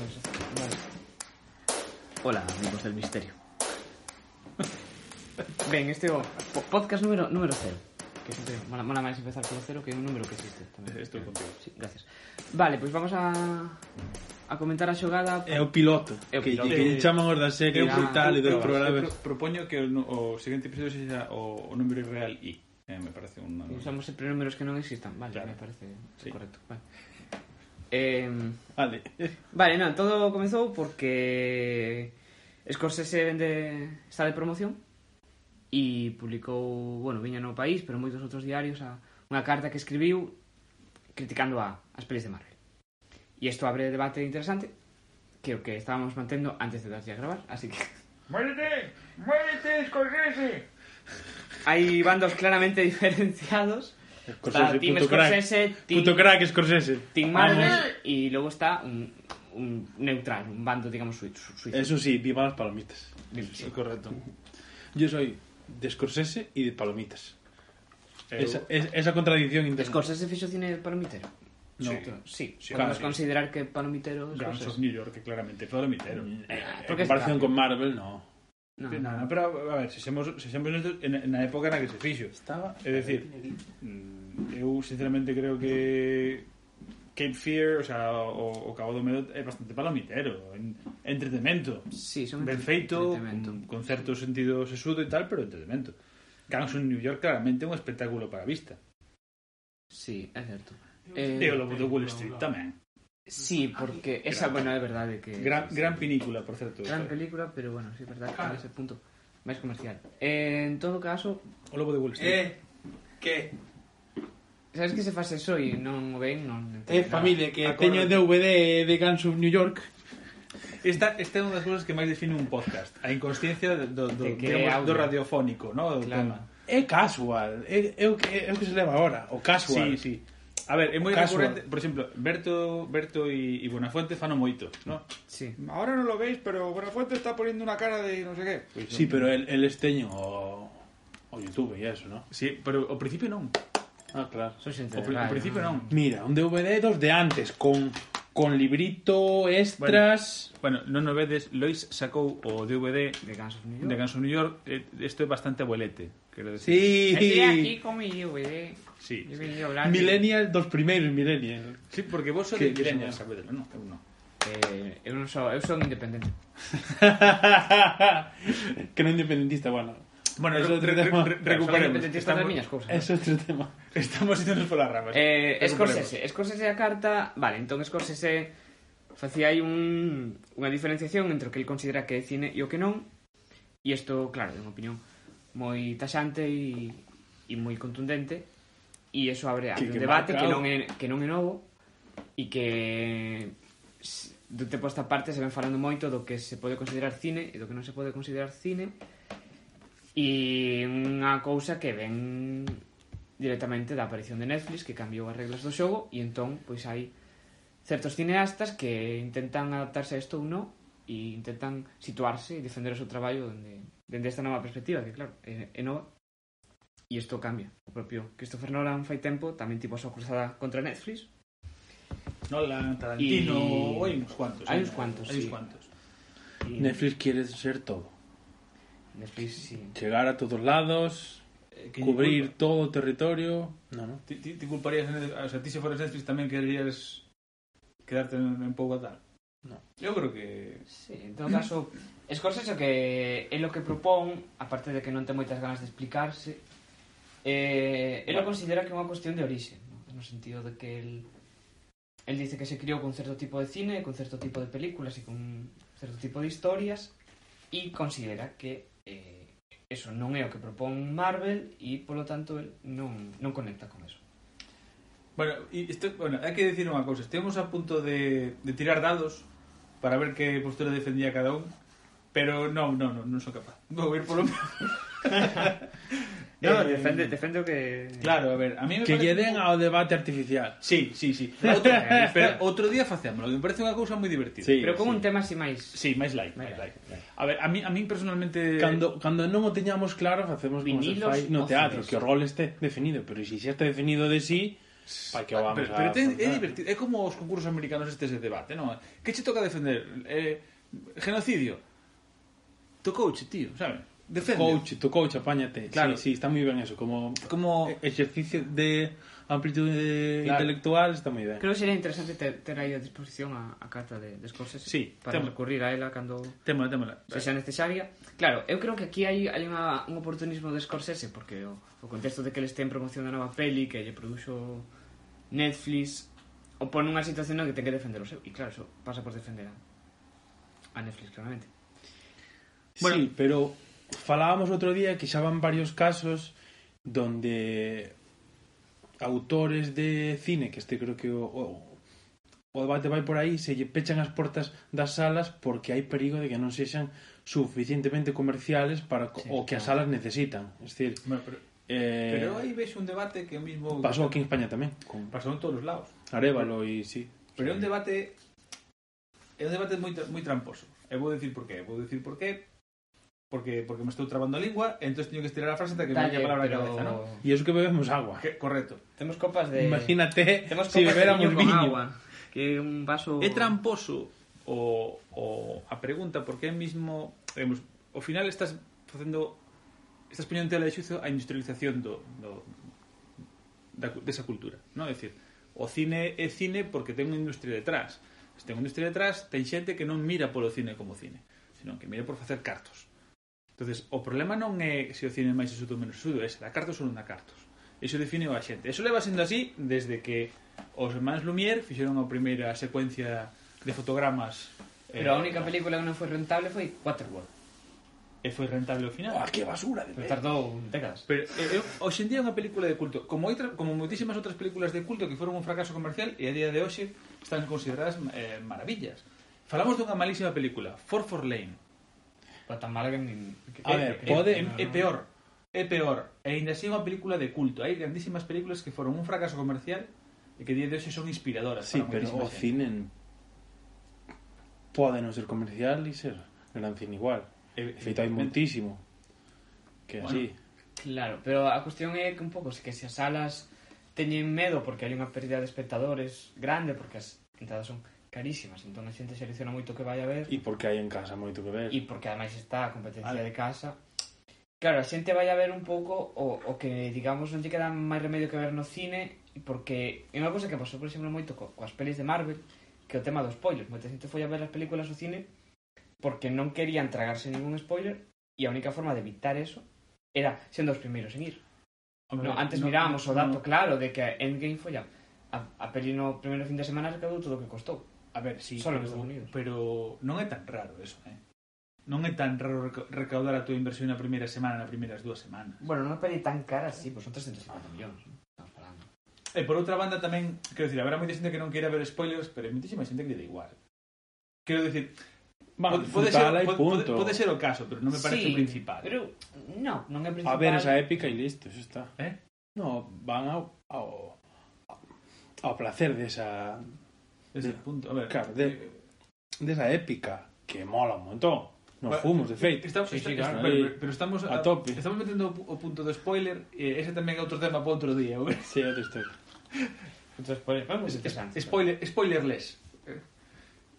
Vale. Hola, amigos del misterio. Ben, este é o po- podcast número número cero. Que sempre mola, mola máis empezar polo cero que é un número que existe tamén. Estou contigo. Sí, gracias. Vale, pois vamos a a comentar a xogada. É o piloto. É o piloto. Que, que lle chaman os da serie e tal e do programa. Eu pro- propoño que o, o seguinte episodio sexa o, o número real I. Eh, me parece un... Usamos sempre números que non existan, vale, Claro. me parece sí. correcto. Vale. Eh, Vale. vale non, todo comezou porque Scorsese vende, está de promoción e publicou, bueno, viña no país, pero moitos outros diarios a unha carta que escribiu criticando a, as pelis de Marvel. E isto abre debate interesante que o que estábamos mantendo antes de darlle a gravar, así que ¡Muérete! ¡Muérete, Scorsese! hai bandos claramente diferenciados. Está Scorsese, Team puto crack. Scorsese, Team, Puto crack Scorsese. Team Marvel e logo está un, un neutral, un bando, digamos, suizo. Eso sí, viva las palomitas. Sí. Correcto. Yo soy de Scorsese y de palomitas. Esa, es- esa contradicción interna. Scorsese fixo cine palomitero? No. Sí, Sí, podemos claro. considerar que palomitero Guns of Scorsese. New York, que claramente fue Palomitero. Eh, porque en comparación está- con Marvel, no. No. No, no, pero a ver, se xemos, se xemos nesto, en, en a época na que se fixo. Estaba... Dicir, mm, eu sinceramente creo que Cape Fear, o sea, o, o Cabo do Medo é bastante palomitero, en, entretemento. Sí, son ben feito, con, con certo sentido sesudo e tal, pero entretemento. Guns New York claramente un espectáculo para a vista. Sí, é certo. Eh, e o eh, Lobo de Wall Street tamén. Sí, porque esa, bueno, é verdade que... Gran, gran película, por certo. Gran película, pero bueno, sí, verdade que ah. ese punto máis comercial. Eh, en todo caso... O Lobo de Wall Street. Eh, que... Sabes que se faz eso e non o ven, non... É eh, familia, que Acordo. teño DVD de Guns of New York. Esta, esta é unha das cousas que máis define un podcast, a inconsciencia do, do, De que é digamos, do radiofónico, ¿no? do Claro. tema. É casual, é, é, o que, é o que se leva agora, o casual. Sí, sí. A ver, é moi Casual. recurrente, por exemplo, Berto, Berto e, e Buenafuente fano moito, ¿no? Sí. Ahora non lo veis, pero Buenafuente está poniendo una cara de no sé qué. Pois sí pero el, el esteño o, o YouTube e eso, ¿no? Sí, pero ao principio non. Ah, claro. Pri- ao radio, principio non. Mira, un DVD dos de antes, con, con librito, extras... Bueno, non o vedes, Lois sacou o DVD De Guns of New York. de Guns of New York, eh, isto é bastante abuelete, quero decir. Sí, Estoy aquí con mi DVD. Sí, He venido de- Millennial, dos primeiros Millennial. Sí, porque vos sois Que- de que Millennials, son- sabedelo, non? Eu non. Eh, eu non sou, eu son independente. que non independentista, bueno. Bueno, re, re, re, recuperemos. Estamos, miñas cousas. É outro tema. Estamos indo polas ramas. Eh, Scorsese, Scorsese a carta, vale, entón Scorsese facía aí un, unha diferenciación entre o que el considera que é cine e o que non. E isto, claro, é unha opinión moi taxante e, e moi contundente. E iso abre que, un debate que, que non, é, que non é novo e que do tempo a esta parte se ven falando moito do que se pode considerar cine e do que non se pode considerar cine E unha cousa que ven directamente da aparición de Netflix que cambiou as reglas do xogo e entón pois hai certos cineastas que intentan adaptarse a isto ou non e intentan situarse e defender o seu traballo dende, dende esta nova perspectiva que claro, é, é nova e isto cambia o propio Christopher Nolan fai tempo tamén tipo a súa cruzada contra Netflix Nolan, Tarantino, y... hai uns cuantos hai eh? uns cuantos, hai uns cuantos. Sí. Uns cuantos. Netflix quere ser todo Netflix, sí. Llegar a todos lados, eh, cubrir todo o territorio. No, no. Ti, ti, ti culparías, o sea, ti se fores Netflix tamén quererías quedarte en, en Pougatar? No. Eu creo que... Sí, en todo caso, Scorsese que é lo que propón, aparte de que non ten moitas ganas de explicarse, eh, él bueno. lo considera que é unha cuestión de orixe, ¿no? no sentido de que él, él dice que se criou con certo tipo de cine, con certo tipo de películas e con certo tipo de historias, e considera que eso non é o que propón Marvel e polo tanto non, non conecta con eso. Bueno, isto, bueno, hai que dicir unha cousa. Estemos a punto de, de tirar dados para ver que postura defendía cada un pero non, non, non, non son capaz. Vou ir polo No, eh, defende, defende que... Claro, a ver, a mí me Que parece... lleven ao debate artificial. Sí, sí, sí. Outro, pero outro día facémoslo, me parece unha cousa moi divertida. Sí, pero con sí. un tema así máis... Sí, máis light, máis light. light. A ver, a mí, a mí personalmente... Cando, cando non o teñamos claro, facemos como se fai no teatro, que o rol este definido, pero se si xa está definido de sí, para que o vamos pero, pero a... Ten, é divertido, é como os concursos americanos estes de debate, non? Que che toca defender? Eh, genocidio. Tocouche, tío, sabes? defende. Coach, tu coach, apáñate. Claro. Sí, sí, está moi ben eso, como como exercicio de amplitude eh, claro. intelectual está moi ben. Creo que sería interesante ter, ter aí a disposición a, a carta de, de Scorsese sí, para temo. recurrir a ela cando tema, tema, se xa necesaria. Claro, eu creo que aquí hai, hai unha, un oportunismo de Scorsese porque o, o contexto de que ele este en promoción da nova peli que lle produxo Netflix o pon unha situación na que ten que defender o seu e claro, eso pasa por defender a, a Netflix claramente. Bueno, sí, pero falábamos outro día que xa van varios casos donde autores de cine, que este creo que o, o, o debate vai por aí, se lle pechan as portas das salas porque hai perigo de que non sexan suficientemente comerciales para sí, o que as salas necesitan. Es decir, bueno, pero, eh, pero aí ves un debate que o mismo... Pasou aquí en España tamén. Con... Pasou en todos os lados. Arevalo e sí. Pero é sí. un debate é un debate moi, moi tramposo. E vou dicir por qué. Vou dicir por qué porque porque me estou trabando a lingua, entón teño que estirar a frase ata que Dalle, me a palabra pero... a cabeza, ¿no? E iso que bebemos agua. Que, correcto. Temos copas de Imagínate Temos copas si bebéramos viño agua, que un vaso É tramposo o, o a pregunta porque é mismo, vemos, ao final estás facendo estás poñendo tela de xuizo a industrialización do, do da, desa cultura, non? É dicir, o cine é cine porque ten unha industria detrás. Se ten unha industria detrás, ten xente que non mira polo cine como cine, senón que mira por facer cartos entonces o problema non é se o cine é máis exudo ou menos exudo, é se dá cartos ou non dá cartos. Iso define a xente. Eso leva sendo así desde que os hermanos Lumière fixeron a primeira secuencia de fotogramas. Eh, Pero eh, a única película que non foi rentable foi Waterworld. E foi rentable ao final. Ah, que basura de Pero tardou décadas. Pero eh, eh, hoxe en día é unha película de culto, como outra, como moitísimas outras películas de culto que foron un fracaso comercial e a día de hoxe están consideradas eh, maravillas. Falamos dunha malísima película, For for Lane, Pero tan mala que... Nin, que a ver, é, pode... É, é, peor. É peor. E ainda así é unha película de culto. Hai grandísimas películas que foron un fracaso comercial e que día de hoxe son inspiradoras. Sí, para pero o gente. cine pode non ser comercial e ser gran cine igual. E, Feito hai montísimo. Que bueno, así. Claro, pero a cuestión é que un pouco que se as salas teñen medo porque hai unha pérdida de espectadores grande porque as entradas son carísimas entón a xente selecciona moito que vai a ver. E porque hai en casa moito que ver. E porque ademais está a competencia vale. de casa. Claro, a xente vai a ver un pouco o, o que, digamos, non lle queda máis remedio que ver no cine porque é unha cosa que pasou, por exemplo, moito co, coas pelis de Marvel que o tema dos spoilers. Moita xente foi a ver as películas ao cine porque non querían tragarse ningún spoiler e a única forma de evitar eso era sendo os primeiros en ir. Hombre, no, antes no, mirábamos no, o dato no. claro de que Endgame foi a, a, a peli no primeiro fin de semana recadou todo o que costou. A ver, sí, pero, pero non é tan raro eso, eh? Non é tan raro recaudar a túa inversión na primeira semana, na primeiras dúas semanas. Bueno, non é peli tan cara, sí, pois pues son 350 millóns. E por outra banda tamén, quero dicir, haberá moita xente que non queira ver spoilers, pero hai moitísima xente que lle dá igual. Quero dicir, Man, pode, ser, pode, pode, pode ser o caso, pero non me parece sí, o principal. Pero no, non é principal. A ver esa épica e listo, eso está. Eh? No, van ao, ao, ao placer desa de Ese punto. A ver, claro, de, de esa épica, que mola un montón. Nos bueno, fumos, de eh, feito. Estamos, sí, está, sí, claro, pero, pero, estamos a, a, tope. Estamos metendo o punto do spoiler, e ese tamén é outro tema para outro día, güey. Sí, outra historia. Outro spoiler, vamos. Es, spoiler, spoilerless.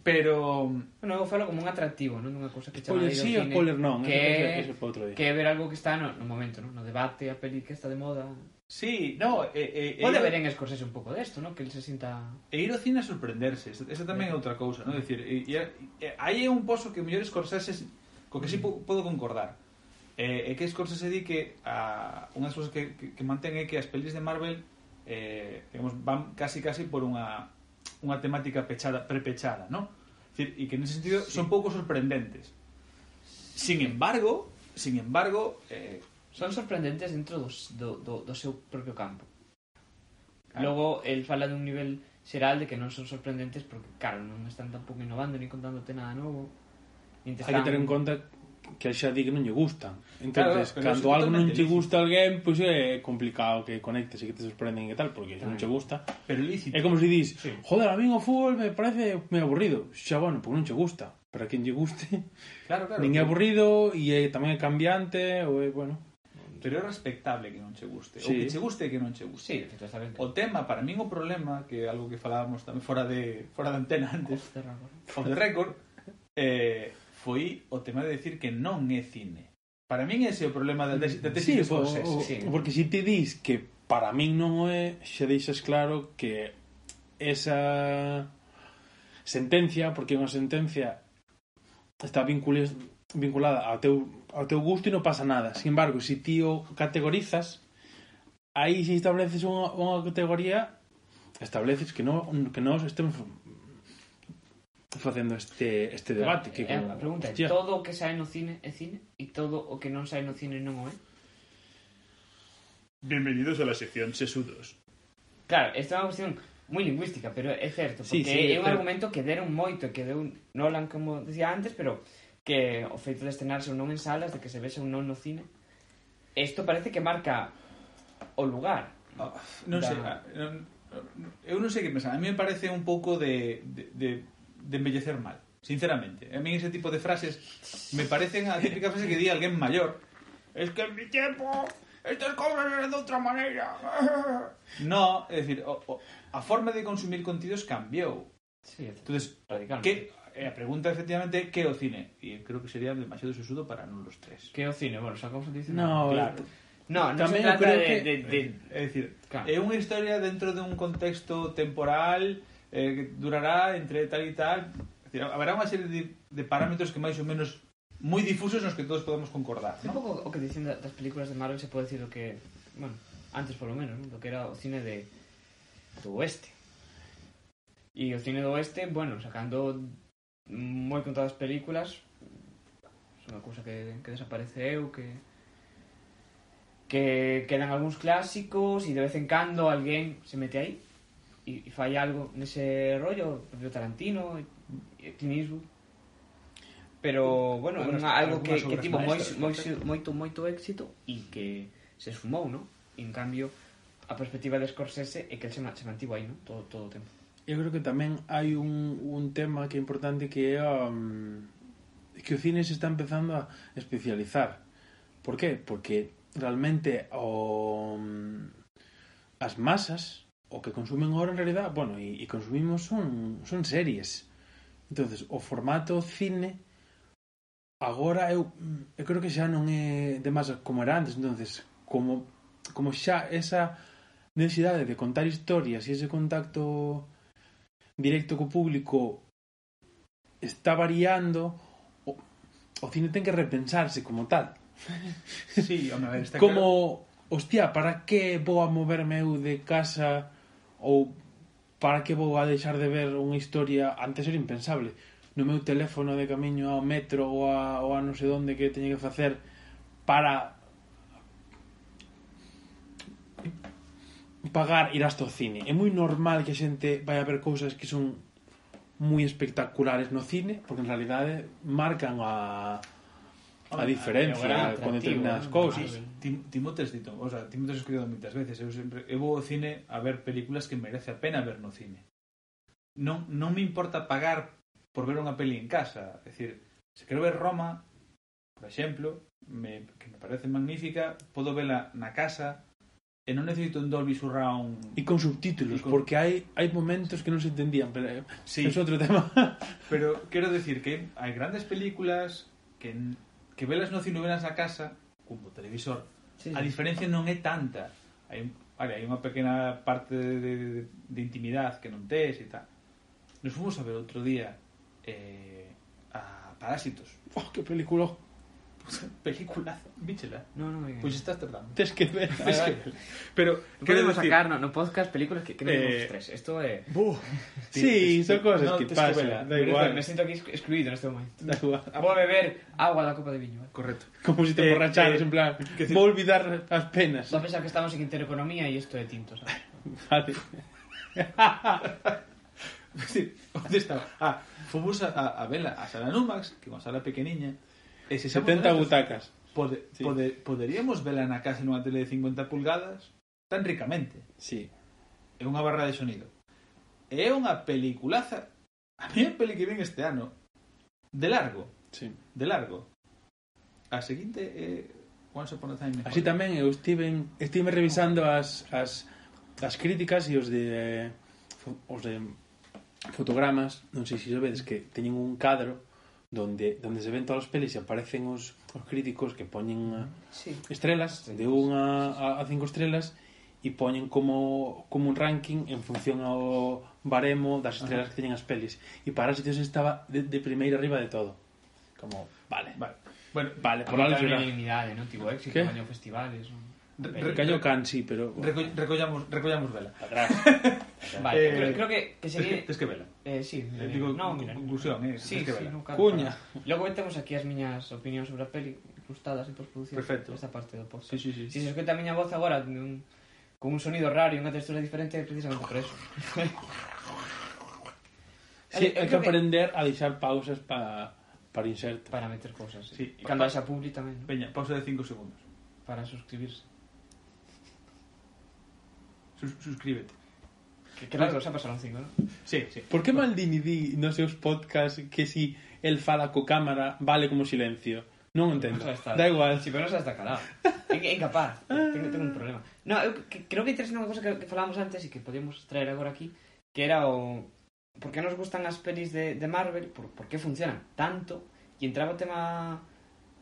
Pero... Bueno, eu falo como un atractivo, non? Unha cousa que chama Spoiler sí, o spoiler non. Que, eso, eso, outro día. que ver algo que está no, no momento, non? No debate, a peli que está de moda. Sí, no... Eh, eh, Pode eh, ver en Scorsese un pouco desto, non? Que ele se sinta... E ir ao cine a sorprenderse. Esa tamén é outra cousa, non? Decir, e, e, e, aí é un pozo que o mellor Scorsese co que sí mm. po, podo concordar. Eh, é que Scorsese di que a, unha das cousas que, que, que mantén é que as pelis de Marvel eh, digamos, van casi casi por unha unha temática pechada, prepechada, non? Decir, e que nese sentido sí. son pouco sorprendentes. Sin embargo, sin embargo, eh, son sorprendentes dentro dos, do, do, do seu propio campo. Claro. Logo, el fala dun nivel xeral de que non son sorprendentes porque, claro, non están tampouco innovando ni contándote nada novo. Hai que ter en conta que xa di que non lle gustan. Entonces, claro, cando algo non te gusta a alguén, pois pues é complicado que conectes e que te sorprenden e tal, porque xa non che gusta. Pero lícito. É como se si dis, sí. joder, a min o fútbol me parece me aburrido. Xa, bueno, pois non che gusta. Para quen lle guste, claro, claro, nin é aburrido e é tamén é cambiante, ou é, bueno... Pero é respectable que non che guste. Sí. O que che guste que non che guste. Sí, o tema, para min o problema, que é algo que falábamos tamén fora de, fora de antena antes, off the record eh, foi o tema de decir que non é cine. Para min ese é o problema da tesis de, tesis de, sí, po, o, sí. Porque se si te dis que para min non é, xa deixas claro que esa sentencia, porque é unha sentencia está vinculada ao teu, ao teu gusto e non pasa nada. Sin embargo, se si ti o categorizas, aí se estableces unha, unha categoría estableces que non que nós estemos facendo este este debate que eh, a pregunta hostia. todo o que sae no cine é cine e todo o que non sae no cine non o é Bienvenidos a la sección sesudos Claro, esta é unha cuestión moi lingüística, pero é certo, porque sí, sí, é un pero... argumento que deron moito, que deu Nolan, como decía antes, pero que o feito de estrenarse ou non en salas, de que se vexe ou non no cine, isto parece que marca o lugar. Oh, non da... sei, ah, non, eu non sei que pensar, a mí me parece un pouco de, de, de de embellecer mal, sinceramente. A mí ese tipo de frases me parecen a típica frase que di a alguien mayor. Es que en mi tiempo estas cosas eran de otra manera. No, es decir, o, o, a forma de consumir contenidos cambió. Sí, Entonces, ¿qué, eh, la pregunta efectivamente, ¿qué o cine? Y creo que sería demasiado sesudo para no los tres. ¿Qué o cine? Bueno, sacamos un diccionario. No, claro. No, no También se trata creo de, que... de, de, Es decir, claro. é unha historia dentro de un contexto temporal eh, durará entre tal e tal. Decir, haberá unha serie de, de parámetros que máis ou menos moi difusos nos que todos podemos concordar. ¿no? Un pouco o que dicen das películas de Marvel se pode decir o que, bueno, antes polo menos, ¿no? do que era o cine de do oeste. E o cine do oeste, bueno, sacando moi contadas películas, é unha cousa que, que desapareceu, que que quedan algúns clásicos e de vez en cando alguén se mete aí e, e fai algo nese rollo, o propio Tarantino, e, e Clint Eastwood. Pero, bueno, bueno unha, algo que, que tivo moi, moi, moito, moito éxito e que se esfumou, non? En cambio, a perspectiva de Scorsese é que el se, se mantivo aí, non? Todo, todo o tempo. Eu creo que tamén hai un, un tema que é importante que é um, que o cine se está empezando a especializar. Por qué? Porque realmente o, um, as masas o que consumen ahora en realidad, bueno, y, e consumimos son, son series. entonces o formato cine agora eu, eu creo que xa non é de masa como era antes, entonces como, como xa esa necesidade de contar historias e ese contacto directo co público está variando o, o cine ten que repensarse como tal sí, home, está como, claro. hostia, para que vou a moverme eu de casa ou para que vou a deixar de ver unha historia antes era impensable. No meu teléfono de camiño ao metro ou a, ou a non sei onde que teña que facer para pagar ir hasta o cine. É moi normal que a xente vai a ver cousas que son moi espectaculares no cine porque en realidade marcan a a diferencia con determinadas cousas. Tim, Timotes dito, o sea, Timotes escrito moitas veces, eu sempre eu vou ao cine a ver películas que merece a pena ver no cine. Non non me importa pagar por ver unha peli en casa, é dicir, se quero ver Roma, por exemplo, me, que me parece magnífica, podo vela na casa, e non necesito un Dolby Surround e con subtítulos, con... porque hai hai momentos que non se entendían, pero eh, sí. é outro tema. pero quero decir que hai grandes películas que que velas no cine velas na casa, como televisor, sí, sí. a diferencia non é tanta. Hai, vale, hai unha pequena parte de, de, de intimidade que non tes e tal. Nos fomos a ver outro día eh, a Parásitos. Oh, que película! Peliculazo, bichela. No, no, venga. Pois estás tardando. Tes que ver. Vale, vale. Pero, Podemos decir... sacar no, no podcast películas que, que Eh, tres. Esto é... Buh, Sí, son cosas no, que pasan, da Me- igual. Me siento aquí ex- excluido en este momento. Da igual. Vou a beber agua da copa de viño. ¿eh? Correcto. Como si te Eh, emborracharas, eh, en plan, que decir- vou olvidar as penas. Vou a pensar que estamos en intereconomía e isto é tinto, sabes? Vale. Sí, onde estaba? Ah, fomos a, a, a vela a sala Numax, que é unha sala pequeniña, E se 70 butacas. Pode, sí. pode, poderíamos vela na casa nunha tele de 50 pulgadas tan ricamente. Sí. É unha barra de sonido. É unha peliculaza. A mí é peli que ven este ano. De largo. Sí. De largo. A seguinte é Once Upon a Time. In Así tamén eu estive estive revisando as, as, as críticas e os de os de fotogramas, non sei se sabedes que teñen un cadro donde donde se ven todas as pelis e aparecen os, os críticos que poñen sí. estrelas de unha a, a cinco estrelas e poñen como, como un ranking en función ao baremo das estrelas Ajá. que teñen as pelis e Parásitos estaba de, de primeira arriba de todo como, vale, vale. Bueno, vale, por algo será. Tamén eliminade, non? Tipo, éxito, ¿Qué? gañou festivales, ¿no? Recaño can, sí, pero... Reco recollamos, recollamos vela. Atrás. Vale, eh, creo, creo que, que sería... Tes que, vela. Eh, sí, eh, eh digo, no, mira, conclusión, eh, sí, tes que sí, vela. Nunca, Cuña. Para... Logo metemos aquí as miñas opinións sobre a peli, gustadas e postproducción. Perfecto. Esta parte do podcast. Sí, sí, sí. Si se escuta a miña voz agora un, con un sonido raro e unha textura diferente, é precisamente por eso. sí, hai que aprender a deixar pausas para para inserto. Para meter cosas, sí. sí. E cando haxa publi tamén, ¿no? Peña, pausa de 5 segundos. Para suscribirse sus, suscríbete. Que, que claro. xa pasaron cinco, ¿no? Sí, sí. Por que Maldini di nos seus podcast que si el fala co cámara vale como silencio? Non entendo. No da igual. Si, sí, pero non está calado. É incapaz. tengo, tengo un problema. No, eu que, creo que interesa unha cosa que, que falamos antes e que podíamos traer agora aquí, que era o... Por que nos gustan as pelis de, de Marvel? Por, por que funcionan tanto? E entraba o tema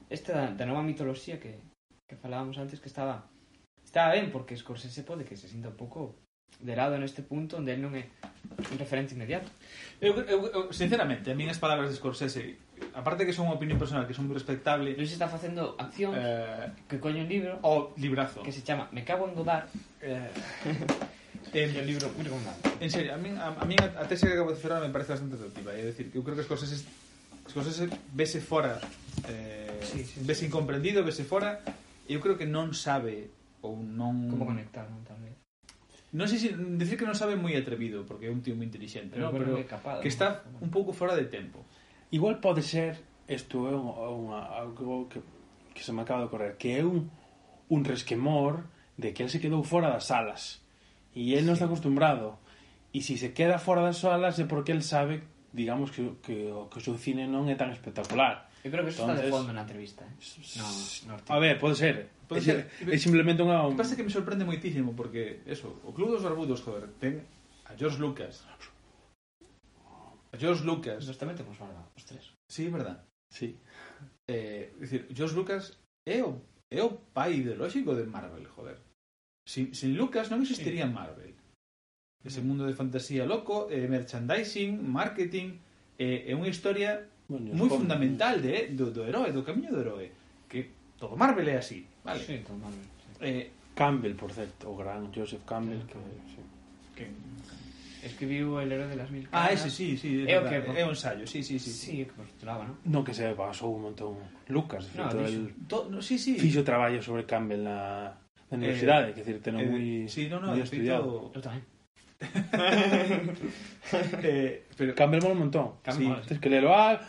este da, da nova mitoloxía que, que falábamos antes que estaba está ben porque Scorsese pode que se sinta un pouco de lado neste punto onde el non é un referente inmediato. Eu, eu, eu sinceramente, a min as palabras de Scorsese, aparte que son unha opinión personal que son moi respectable, Luis está facendo acción eh, que coño un libro o librazo que se chama Me cago en Godard. Eh, Ten, el libro moi recomendado. En serio, a min a, a, min a, a tese que acabo de cerrar me parece bastante atractiva, eh, é decir, que eu creo que Scorsese Scorsese vese fora eh, sí, sí, sí. vese incomprendido, vese fora eu creo que non sabe ou non... Como conectaron, tal vez. Non sei se decir que non sabe moi atrevido, porque é un tío moi inteligente, pero, no, pero, pero capaz, que está no. un pouco fora de tempo. Igual pode ser, isto é unha, algo que, que se me acaba de correr, que é un, un resquemor de que él se quedou fora das salas. E él sí. non está acostumbrado. E se se queda fora das salas é porque él sabe, digamos, que, que, que o seu cine non é tan espectacular. Eu creo que eso Entonces... está de fondo na entrevista, eh? No, no a ver, pode ser. Pode ser. É simplemente unha... O que pasa que me sorprende moitísimo, porque, eso, o Club dos Barbudos, joder, ten a George Lucas. A George Lucas... Nos tamén temos falado, os tres. Sí, verdad. Sí. Eh, decir, George Lucas é o, é o pai ideolóxico de Marvel, joder. Sin, sin Lucas non existiría sí. Marvel. Ese mundo de fantasía loco, eh, merchandising, marketing, eh, é unha historia bueno, moi fundamental de, do, do heroe, do camiño do heroe, que todo Marvel é así, vale? Sí, todo Marvel. Sí. Eh, Campbell, por certo, o gran Joseph Campbell, que, sí. que escribiu El héroe de las mil caras. Ah, ese sí, sí, é, o que, é un ensayo, sí, sí, sí. Sí, que postulaba, ¿no? Non que se basou un montón Lucas, de feito, no, el, to, no, sí, sí. fixo traballo sobre Campbell na, na eh, universidade, eh, que decir, teno eh, moi, sí, no, no, moi estudiado. Feito, eu tamén eh, pero... Cambiamos un montón. Sí. Tens que lelo. Ah,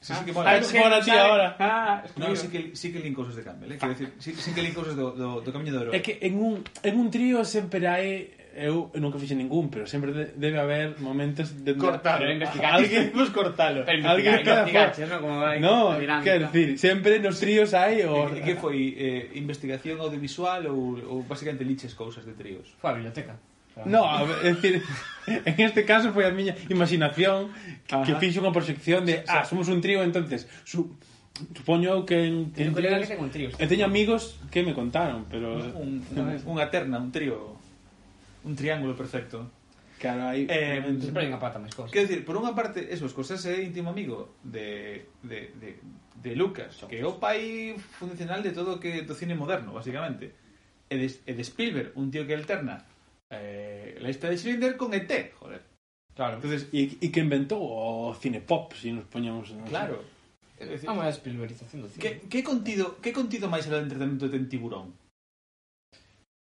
Sí, sí que ah, mola. Ah, es que mola, tío, ahora. Ah, ah. no, sí que, sí que lin cousas de Campbell, eh? Ah. Quero decir, sí, sí que lin cousas do, do, do Camiño do Oro. É que en un, en un trío sempre hai eu nunca fixe ningún, pero sempre de, debe haber momentos de cortalo. Pero investigaste. Alguén pues cortalo. Pero Alguén investigaste, no, como vai. No, quero decir, sempre nos tríos hai o E que foi eh, investigación audiovisual ou ou basicamente liches cousas de tríos. Foi a biblioteca. No, a ver, é decir, en este caso foi a miña imaginación que, Ajá. que fixo unha proxección de, ah, somos un trío, entonces, su, supoño eu que... En, que Teño colega que ten un trío. E teño amigos que me contaron, pero... Un, un, unha terna, un trío, un triángulo perfecto. Claro, hai... Eh, sempre hai unha pata máis cosas. Quero dicir, por unha parte, eso, Scorsese é íntimo amigo de, de, de, de Lucas, que é o pai funcional de todo o que do cine moderno, basicamente. E de, e de Spielberg, un tío que alterna eh, la lista de Schindler con ET, joder. Claro. Entonces, e, e que inventou o cine pop, se si nos poñamos... No claro. É decir, Vamos a Spielbergización do cine. Que, que contido, que contido máis era o entretenimento ten tiburón?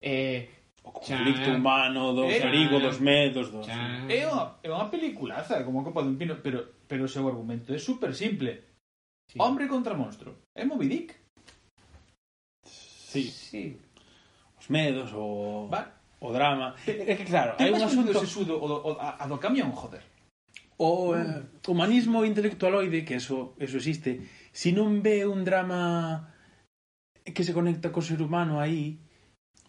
Eh, o conflicto chan, humano, do eh, perigo, dos medos, dos... Chan. É unha, é unha peliculaza, como a copa dun pino, pero, pero o seu argumento é super simple. Sí. Hombre contra monstro. É Moby Dick. Sí. sí. Os medos, o... Va, o drama. É que claro, hai un asunto... Sesudo, o, do, o, a, a do camión, joder. O eh, humanismo intelectualoide, que eso, eso existe, si non ve un drama que se conecta co ser humano aí,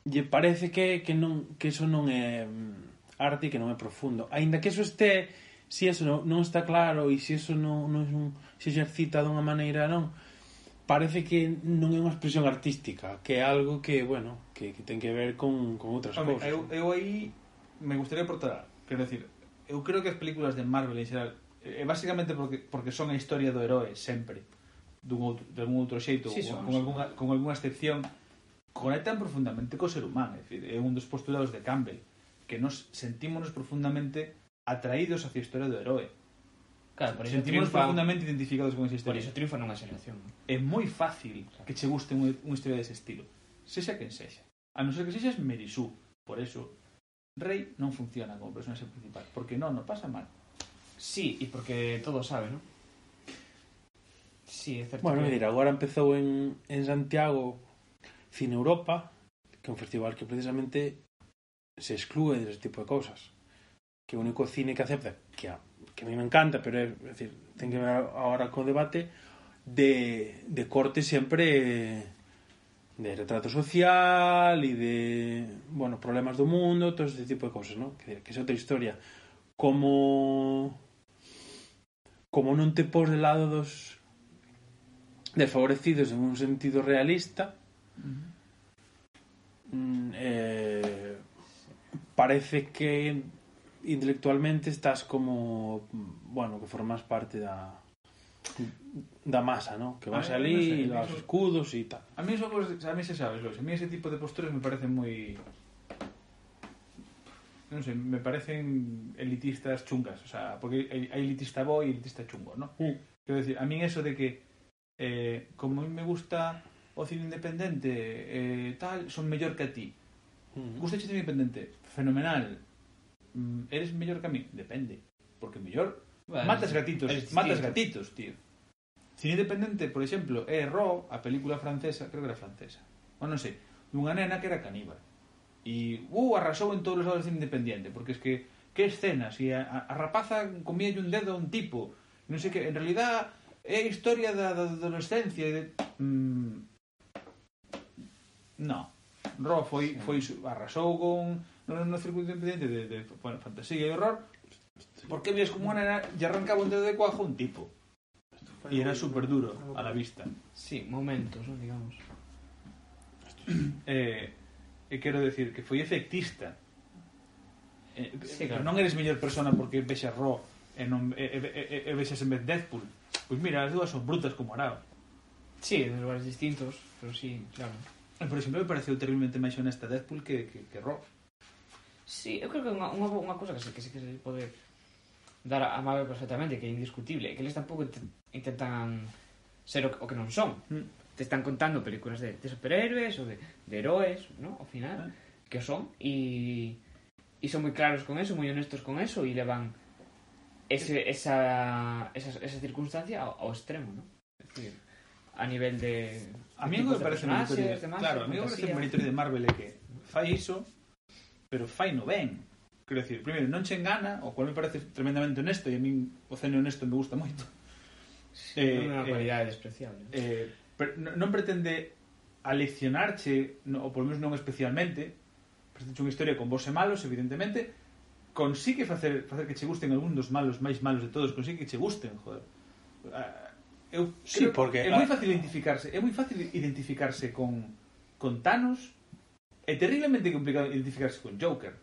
lle parece que, que, non, que eso non é mm, arte e que non é profundo. Ainda que eso este, si eso non, non está claro e si eso non, non, non se exercita dunha maneira non, parece que non é unha expresión artística, que é algo que, bueno, que, que ten que ver con, con outras Home, cousas. Eu, eu aí me gustaría aportar, quero decir, eu creo que as películas de Marvel en xeral, é basicamente porque, porque son a historia do heroe sempre, dun outro, de algún outro xeito, sí, con, con, alguna, con alguna excepción, conectan profundamente co ser humano, é, decir, é un dos postulados de Campbell, que nos sentímonos profundamente atraídos hacia a historia do heroe Claro, por iso Sentimos triunfan, profundamente identificados con esa historia. Por iso triunfa nunha xeración. ¿no? É moi fácil que che guste unha, unha historia dese estilo. Sexa quen sexa. A non ser que sexas Merisú. Por eso, Rey non funciona como personaxe principal. Porque non, non pasa mal. Sí, e porque todo sabe, non? Sí, é certo. Bueno, que... mira, agora empezou en, en Santiago Cine Europa, que é un festival que precisamente se exclúe dese tipo de cousas. Que o único cine que acepta que a que a mí me encanta, pero é, é decir, ten que ver agora co debate de, de corte sempre de retrato social e de, bueno, problemas do mundo, todo ese tipo de cosas, ¿no? Que, que é outra historia. Como como non te pos de lado dos desfavorecidos en un sentido realista, uh -huh. Mm, eh, parece que intelectualmente estás como bueno, que formas parte da da masa, ¿no? Que vas a mí, ali, no sé, los eso, escudos y tal. A mí eso a mí se sabes, A mí ese tipo de posturas me parecen muy non sei, me parecen elitistas chungas, o sea, porque hai elitista bo e elitista chungo, ¿no? Mm. Quero decir, a min eso de que eh, como a mí me gusta o cine independente, eh, tal, son mellor que a ti. Mm. Gusta o cine independente, fenomenal, Mm, eres mellor que a mí? Depende. Porque mellor bueno, matas gatitos, matas gatitos, tío. Cine independente, por exemplo, eh, é Raw, a película francesa, creo que era francesa, ou non sei, dunha nena que era caníbal. E, uh, arrasou en todos os lados de cine independiente, porque es que, que escenas, e a, a, a rapaza comía un dedo a un tipo, non sei que, en realidad é a historia da, da adolescencia e de... Mm, no. Raw foi, foi, arrasou con no circuito independiente de, de bueno, fantasía e horror, porque ves como una lle arrancaba un dedo de cuajo un tipo. E era super duro a la vista. Sí, momentos, ¿no? digamos. Eh, eh e quero decir que foi efectista. Eh, eh sí, claro. Non eres mellor persona porque vexas Raw e, non, e, e, e, e vexas en eh, vez Deadpool. Pois mira, as dúas son brutas como arao. Sí, de lugares distintos, pero sí, claro. Por exemplo, me pareceu terriblemente máis honesta Deadpool que, que, que Raw. Sí, eu creo que unha, unha, unha cosa que se, que se, que se pode dar a Marvel perfectamente, que é indiscutible, que eles tampouco intentan ser o, o que non son. Mm. Te están contando películas de, de superhéroes ou de, de heróis, ¿no? ao final, ah. que son, e, e son moi claros con eso, moi honestos con eso, e levan ese, esa, esa, esa circunstancia ao, ao extremo, ¿no? Es decir, a nivel de... A mí me parece bonito, claro, a mí me parece de Marvel é que fai iso pero fai no ben. Quero dicir, primeiro, non che engana, o cual me parece tremendamente honesto, e a min o cene honesto me gusta moito. Sí, eh, non é unha eh, eh, cualidade eh, despreciable. Eh, pero non pretende aleccionarche, no, ou polo menos non especialmente, presente unha historia con vos e malos, evidentemente, consigue facer, facer que che gusten algún dos malos máis malos de todos, consigue que che gusten, joder. Ah, eu, sí, creo, porque, é moi fácil identificarse, é moi fácil identificarse con, con Thanos é terriblemente complicado identificarse con Joker.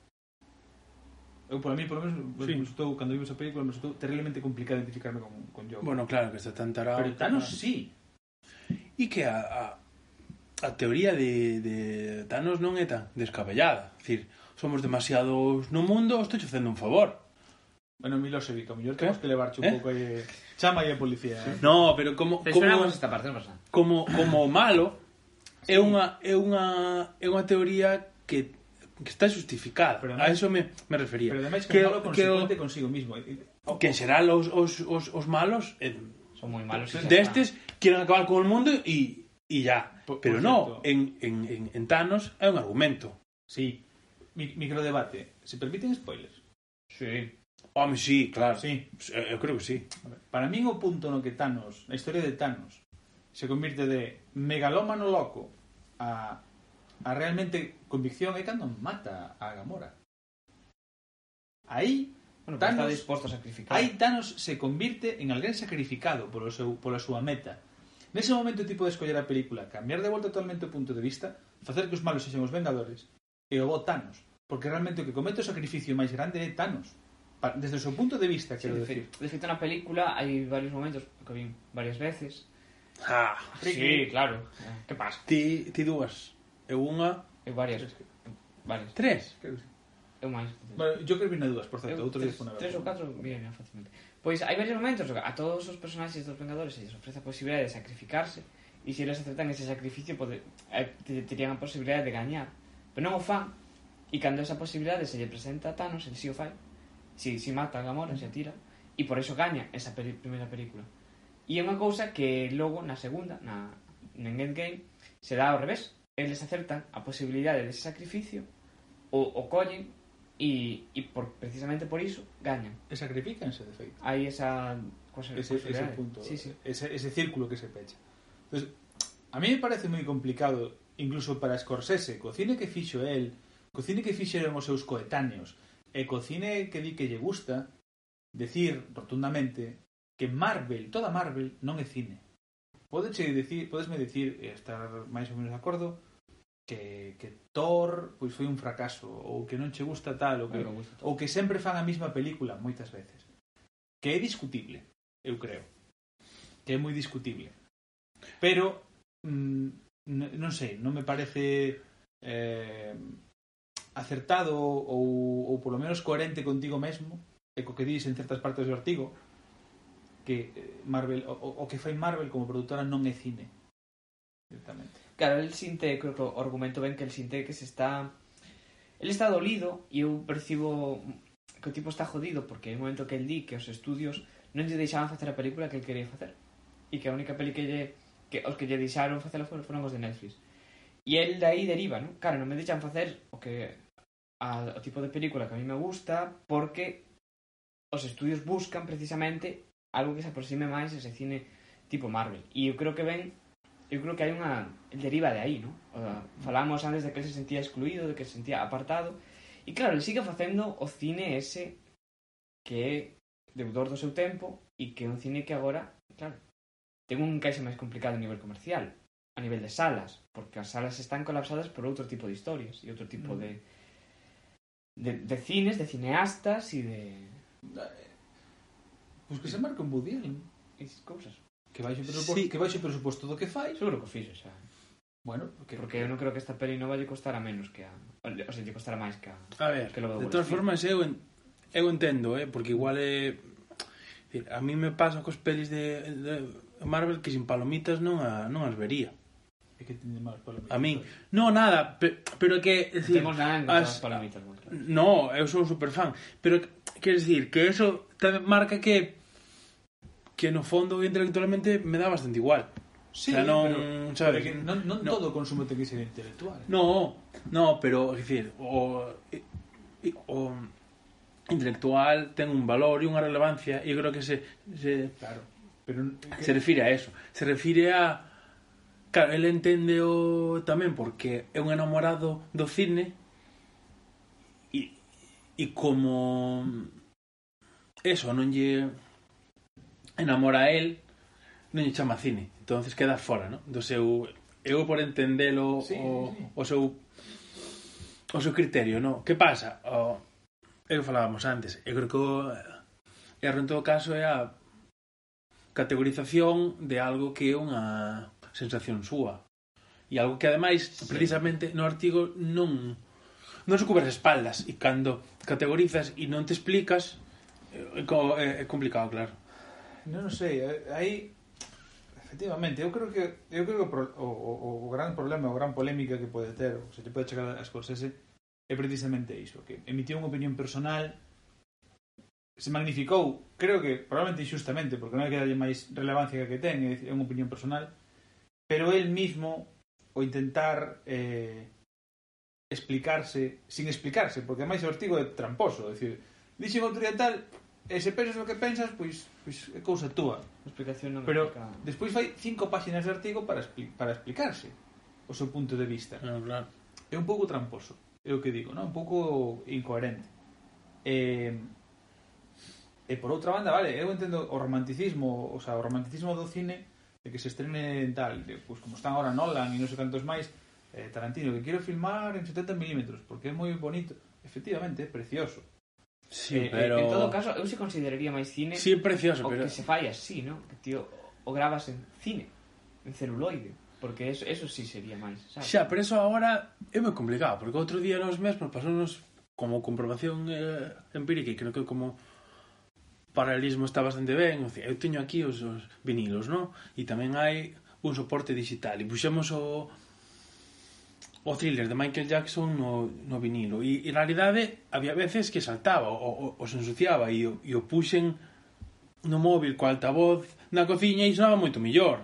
Eu, para mí, por lo menos, sí. me resultou, cando vimos a película, me resultou terriblemente complicado identificarme con, con Joker. Bueno, claro, que está tan tarado. Pero Thanos claro. sí. E que a, a, a teoría de, de Thanos non é tan descabellada. Dicir, somos demasiados no mundo, estou facendo un favor. Bueno, Milosevic, a mellor temos que levarche un ¿Eh? pouco aí... Chama aí a policía. Sí. Eh? No, pero como... Pero como esta parte, non pasa. Como, como malo, é unha é unha é unha teoría que que está justificada. Pero además, a eso me, me refería. Pero ademais que, que o malo consecuente que, consigo mismo. Que en xeral os, os, os, os malos eh, son moi malos. Destes de queren acabar con o mundo e e ya. Por, pero por no, en, en, en, en Thanos é un argumento. Sí. Mi, microdebate. Se permiten spoilers? Sí. Home, sí, claro. Sí. Eu eh, creo que sí. Para min o punto no que Thanos, a historia de Thanos, se convirte de megalómano loco a, a realmente convicción é cando mata a Gamora. Aí bueno, Thanos, está disposto a sacrificar. Aí Thanos se convirte en alguén sacrificado polo seu, pola súa meta. Nese momento tipo de escoller a película, cambiar de volta totalmente o punto de vista, facer que os malos sexen os Vengadores, e o bo Thanos, porque realmente o que comete o sacrificio máis grande é Thanos. Desde o seu punto de vista, sí, quero de decir. De feito, na película hai varios momentos que vin varias veces Ah, sí, claro. Que pasa? Ti, ti dúas. Eu unha... Eu varias. Varias. Tres? Creo que sí. Eu máis. Bueno, yo creo que na dúas, por certo. Eu, outro tres, día tres ou catro, bien, eh, fácilmente. Pois hai varios momentos a todos os personaxes dos Vengadores se les ofrece a posibilidad de sacrificarse e se eles aceptan ese sacrificio pode, eh, terían a posibilidad de gañar. Pero non o fan. E cando esa posibilidad se lle presenta a Thanos, el si o fai. Si, si mata a Gamora, se atira. E por eso gaña esa peri primeira película. E é unha cousa que logo na segunda, na, en Endgame, se dá ao revés. Eles acertan a posibilidade dese sacrificio, o, o collen e, e por, precisamente por iso gañan. E sacrificanse, de feito. Hai esa cosa, ese, ese punto, sí, sí. Ese, ese círculo que se pecha. Entonces, a mí me parece moi complicado, incluso para Scorsese, co cine que fixo el, co cine que fixeron os seus coetáneos, e co cine que di que lle gusta, decir rotundamente que Marvel, toda Marvel, non é cine. Podeche dicir, podesme dicir, estar máis ou menos de acordo, que, que Thor pois foi un fracaso, ou que non che gusta tal, ou que, gusta. ou que sempre fan a mesma película, moitas veces. Que é discutible, eu creo. Que é moi discutible. Pero, mm, non sei, non me parece eh, acertado ou, ou polo menos coherente contigo mesmo e co que dis en certas partes do artigo que eh, Marvel o, o que fai Marvel como produtora non é cine directamente. Claro, el sinte, creo que o argumento ben que el sinte que se está el está dolido e eu percibo que o tipo está jodido porque no momento que el di que os estudios non lle deixaban facer a película que el quería facer e que a única peli que lle que os que lle deixaron facela foron os de Netflix. E el de aí deriva, non? Claro, non me deixan facer o que a, o tipo de película que a mí me gusta porque os estudios buscan precisamente algo que se aproxime máis ese cine tipo Marvel. E eu creo que ven eu creo que hai unha deriva de aí, ¿no? O, falamos antes de que se sentía excluído, de que se sentía apartado, e claro, ele sigue facendo o cine ese que é deudor do seu tempo e que é un cine que agora, claro, ten un encaixe máis complicado a nivel comercial, a nivel de salas, porque as salas están colapsadas por outro tipo de historias e outro tipo mm. de, de de cines, de cineastas e de Pois que se marca un Woody día esas cousas. Que baixe o presuposto, sí. que baixe o presuposto do que fai. Seguro que fixo xa. Bueno, porque... porque eu non creo que esta peli non vai costar a menos que a... O sea, lle costará máis que a... A ver, que de todas formas, eu, en... eu entendo, eh? porque igual é... Eh... A mí me pasa cos pelis de, de Marvel que sin palomitas non, a... non as vería. É que tiñe máis palomitas. A min. No, nada, pe... pero que... Decir, Temos nada en as... palomitas. Claro. No, eu sou super fan. Pero Quer decir, que eso tamén marca que que no fondo intelectualmente me dá bastante igual. Sí, o sea, non, pero, sabes, pero que non, non no. todo consumo ten que ser intelectual. Eh? No, no, pero, é dicir, o, o intelectual ten un valor e unha relevancia e creo que se, se claro, pero que... se refire a eso, se refire a claro, ele entende o tamén porque é un enamorado do cine E como eso non lle enamora a él, non lle chama cine. entonces queda fora, no? Do seu eu por entendelo sí, o, sí. o seu o seu criterio, no? Que pasa? O, eu falábamos antes, eu creo que o erro en todo caso é a categorización de algo que é unha sensación súa. E algo que ademais, sí. precisamente no artigo non non se cubres espaldas e cando categorizas e non te explicas é, é, é complicado, claro. Non, non sei, eh, aí efectivamente, eu creo que eu creo que o, o, o gran problema, o gran polémica que pode ter, se te pode chegar a Scorsese é precisamente iso, que emitiu unha opinión personal se magnificou, creo que probablemente injustamente, porque non hai que darlle máis relevancia que ten, é unha opinión personal, pero el mismo o intentar eh, explicarse sin explicarse, porque máis artigo é tramposo, é dicir, dixen autoría tal, e se pensas o que pensas, pois, pois é cousa túa. Explicación non Pero explica. despois fai cinco páxinas de artigo para, expli para explicarse o seu punto de vista. No, claro. É un pouco tramposo, é o que digo, non? un pouco incoherente. E, e por outra banda, vale, eu entendo o romanticismo, o, sea, o romanticismo do cine de que se estrene en tal, de, pois, como están agora Nolan e non sei cantos máis, eh, Tarantino, que quero filmar en 70 milímetros, porque é moi bonito. Efectivamente, é precioso. Sí, eh, eh, pero... En todo caso, eu se consideraría máis cine... Sí, é precioso, o pero... que se fai así, ¿no? Que, tío, o grabas en cine, en celuloide. Porque eso, eso sí sería máis, sabes? Xa, pero eso agora é moi complicado, porque outro día nos mesmos pasounos como comprobación eh, empírica e creo que como paralelismo está bastante ben, o sea, eu teño aquí os, os vinilos, ¿no? E tamén hai un soporte digital e puxemos o, o thriller de Michael Jackson no, no vinilo e, en realidade había veces que saltaba o, o, o se ensuciaba e, o, e o puxen no móvil co altavoz na cociña e sonaba moito mellor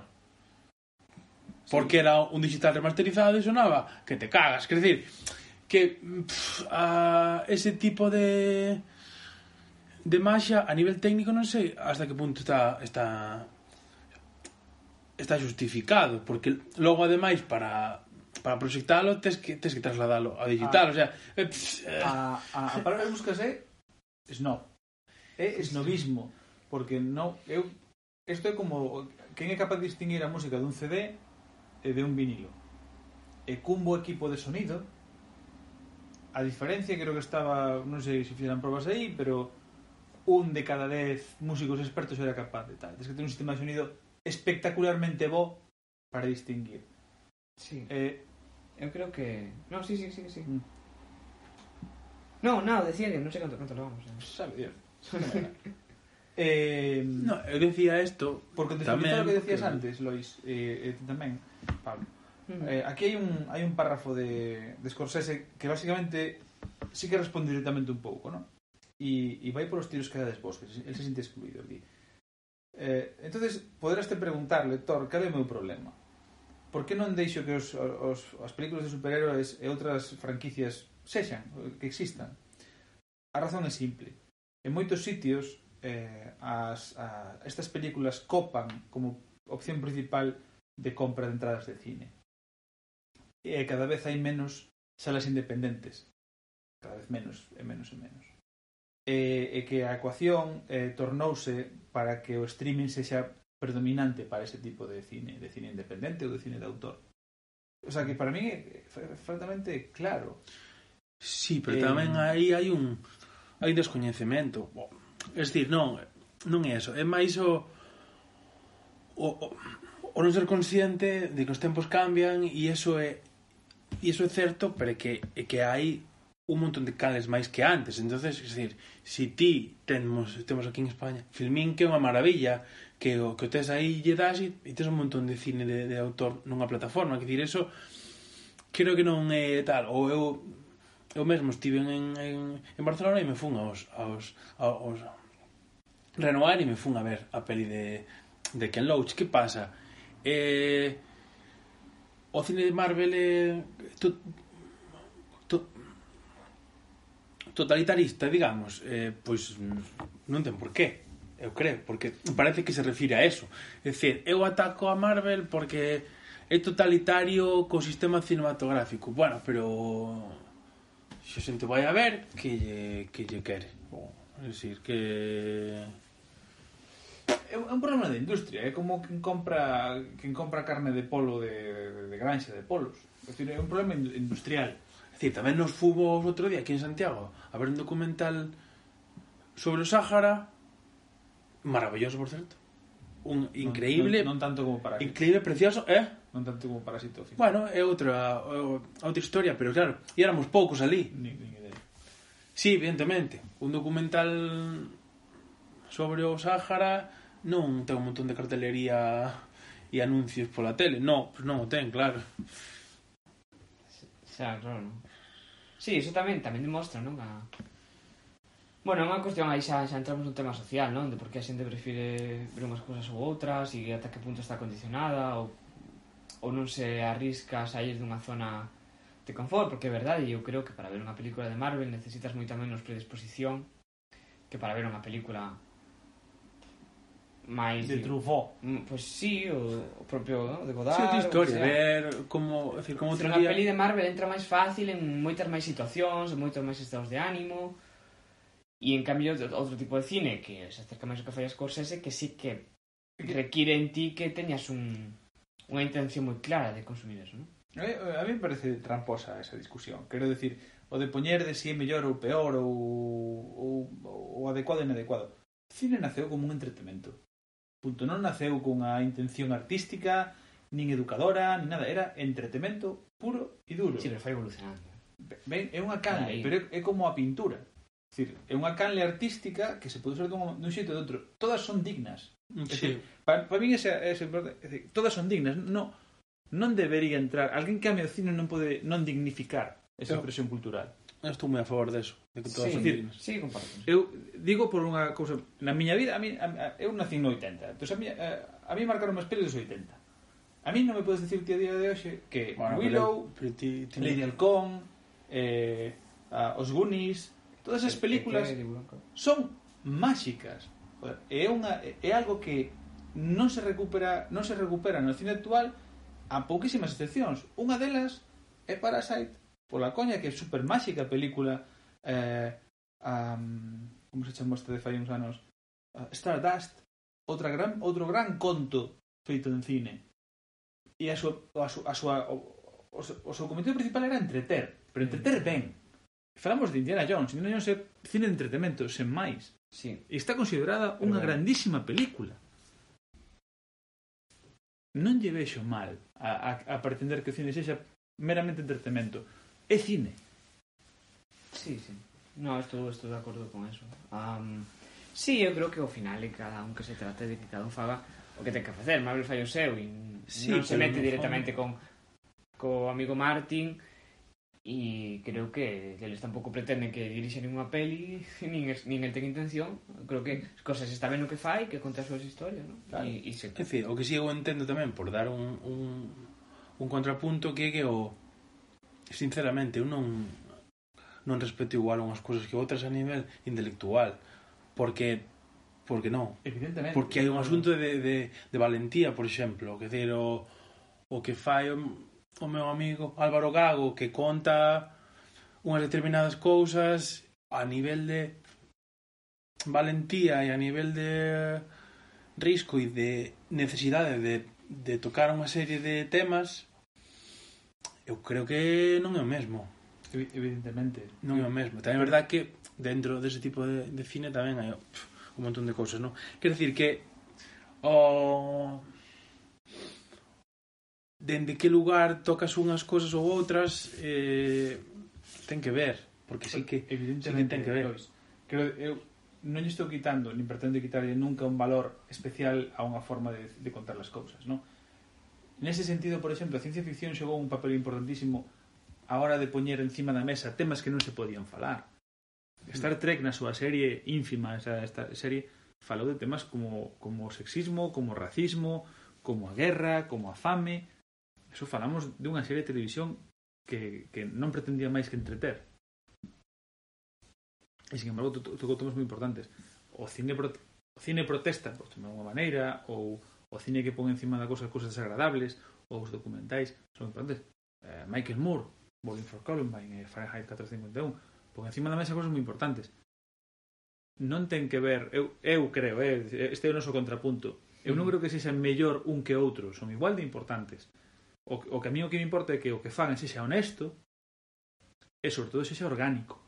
sí. porque era un digital remasterizado e sonaba que te cagas, quer dizer que pff, a, ese tipo de de maxia a nivel técnico non sei hasta que punto está está está justificado porque logo ademais para para proxectalo tes que, tes que trasladalo a digital, a, o sea... Eh, pff, eh. A, a, a palabra que buscas é snob. É snobismo. Porque non... Eu, isto é como... Quen é capaz de distinguir a música dun CD e de un vinilo? E cun bo equipo de sonido, a diferencia creo que estaba... Non sei se fixeran probas aí, pero un de cada dez músicos expertos era capaz de tal. Tens que ter un sistema de sonido espectacularmente bo para distinguir Sí. Eh, eu creo que... No, sí, sí, sí, sí. Mm. No, non, decía que non sei canto, canto levamos. Eh. Sabe, Dios. eh, no, eu decía isto porque te tamén, o que decías antes, Lois, eh, eh, tamén, Pablo. Mm. Eh, aquí hai un hai un párrafo de, de Scorsese que basicamente sí que responde directamente un pouco, ¿no? E, e vai por os tiros que dades vos, que el se sinte excluído. aquí. Eh, entonces, poderaste preguntar, lector, cal é o meu problema? por que non deixo que os, os, as películas de superhéroes e outras franquicias sexan, que existan? A razón é simple. En moitos sitios eh, as, a, estas películas copan como opción principal de compra de entradas de cine. E cada vez hai menos salas independentes. Cada vez menos e menos e menos. E, e que a ecuación eh, tornouse para que o streaming sexa predominante para ese tipo de cine, de cine independente o de cine de autor. O sea que para mí é francamente claro. Sí, pero eh... tamén aí hai un hai un descoñecemento. Es dicir, non, non é eso, é máis o o, o, o non ser consciente de que os tempos cambian e eso é e eso é certo, pero que é que hai un montón de cales máis que antes. Entonces, es decir, si ti temos, temos aquí en España Filmin que é unha maravilla, que o que tes aí lle das e, e tes un montón de cine de, de autor nunha plataforma, que dicir, eso creo que non é tal, ou eu eu mesmo estive en, en, en Barcelona e me fun aos, aos, aos, aos Renoir e me fun a ver a peli de, de Ken Loach. Que pasa? Eh, o cine de Marvel é to, to, totalitarista, digamos. Eh, pois non ten por qué eu creo, porque parece que se refire a eso. É dicir, eu ataco a Marvel porque é totalitario co sistema cinematográfico. Bueno, pero xa xente vai a ver que lle, que lle quere. Bom, é dicir, que é un problema da industria, é como quen compra quen compra carne de polo de, de, de granxa de polos. É, dicir, é un problema industrial. É dicir, tamén nos fubos outro día aquí en Santiago a ver un documental sobre o Sáhara maravilloso, por certo. Un increíble, non, non, non tanto como para... Increíble, precioso, eh? Non tanto como para sitio. Fin. Bueno, é outra outra historia, pero claro, e éramos poucos ali. Ni, ni idea. Sí, evidentemente, un documental sobre o Sáhara non ten un montón de cartelería e anuncios pola tele. No, pues non o ten, claro. Xa, claro, non? Sí, eso tamén, tamén demostra, non? A, Bueno, é unha cuestión aí xa, xa entramos nun tema social, non? De por que a xente prefire ver unhas cousas ou outras e ata que punto está condicionada ou, ou non se arrisca a sair dunha zona de confort, porque é verdade, eu creo que para ver unha película de Marvel necesitas moita menos predisposición que para ver unha película máis de Truffaut. Mm, pois pues, sí, o, o propio, ¿no? de Godard. Sí, outra historia, sea. ver como, decir, como outro día... peli de Marvel entra máis fácil en moitas máis situacións, en moitos máis estados de ánimo, E en cambio, outro tipo de cine que se acerca máis ao que fai as cousas é que sí que require en ti que teñas un, unha intención moi clara de consumir eso, non? A mí me parece tramposa esa discusión. Quero decir, o de poñer de si é mellor ou peor ou, ou, ou adecuado e inadecuado. O cine naceu como un entretemento. Punto. Non naceu cunha intención artística, nin educadora, nin nada. Era entretemento puro e duro. Sí, pero foi evolucionando. Ben, é unha canle, pero é, é como a pintura. Dicir, é unha canle artística que se pode usar dun, dun xeito ou de outro. Todas son dignas. Sí. Decir, para, para min esa, esa, decir, todas son dignas. No, non debería entrar. Alguén que ame o cine non pode non dignificar esa expresión cultural. Eu estou moi a favor deso, de que todas sí, son dignas. Sí, comparto. Eu digo por unha cousa, na miña vida, a mí, a, a, eu nací no 80, entón a mí, a, a mí marcaron máis pelos dos 80. A mí non me podes decir que a día de hoxe que bueno, Willow, pero, pero ti, ti... Lady Halcón, eh, a, os Goonies, Todas as películas son máxicas. É unha é algo que non se recupera, non se recupera no cine actual a pouquísimas excepcións. Unha delas é Parasite, pola coña que é super máxica película eh, um, como se chamou este de fai uns anos uh, Stardust, outra gran, outro gran conto feito en cine. E a súa, a súa, a súa o, o, o seu cometido principal era entreter, pero entreter ben. Falamos de Indiana Jones. Indiana Jones é cine de entretemento, sen máis. Sí. E está considerada unha bueno. grandísima película. Non lle vexo mal a, a, a pretender que o cine sexa meramente entretemento. É cine. Sí, sí. No, estou, estou de acordo con eso. Um, sí, eu creo que ao final e cada un que se trate de que cada un faga o que ten que facer. Mabel fai o seu e sí, non se mete directamente con co amigo Martin e creo que eles tampouco pretenden que dirixe ninguna peli nin, es, nin el ten intención creo que as cosas está ben o que fai que conta as súas historias ¿no? claro. e, e se... en fin, o que si sí eu entendo tamén por dar un, un, un contrapunto que é que o sinceramente eu non non respeto igual unhas cousas que outras a nivel intelectual porque porque non Evidentemente. porque hai un asunto de, de, de valentía por exemplo que decir, o, o que fai o, o meu amigo Álvaro Gago que conta unhas determinadas cousas a nivel de valentía e a nivel de risco e de necesidade de, de tocar unha serie de temas eu creo que non é o mesmo. Evidentemente. Non é o mesmo. Tamén é verdad que dentro dese tipo de, de cine tamén hai pff, un montón de cousas non? quer decir que o dende que lugar tocas unhas cousas ou outras eh, ten que ver porque sí que, evidentemente sí que ten que ver pois, creo, eu non lle estou quitando nin pretendo quitarlle nunca un valor especial a unha forma de, de contar as cousas non? nese sentido, por exemplo a ciencia ficción xogou un papel importantísimo a hora de poñer encima da mesa temas que non se podían falar Star Trek na súa serie ínfima esa, esta serie falou de temas como, como o sexismo, como o racismo como a guerra, como a fame Eso falamos dunha serie de televisión que, que non pretendía máis que entreter. E, sin embargo, tocou temas moi importantes. O cine, pro, o cine protesta, por de unha maneira, ou o cine que pon encima da cosa cousas desagradables, ou os documentais, son importantes. Eh, Michael Moore, Bowling for Columbine, eh, Fahrenheit 451, pon encima da mesa cousas moi importantes non ten que ver, eu, eu creo, eh, este é o noso contrapunto. Eu non mm. creo que sexa mellor un que outro, son igual de importantes. O, o que a mí o que me importa é que o que fagan se xa honesto e sobre todo se xa orgánico.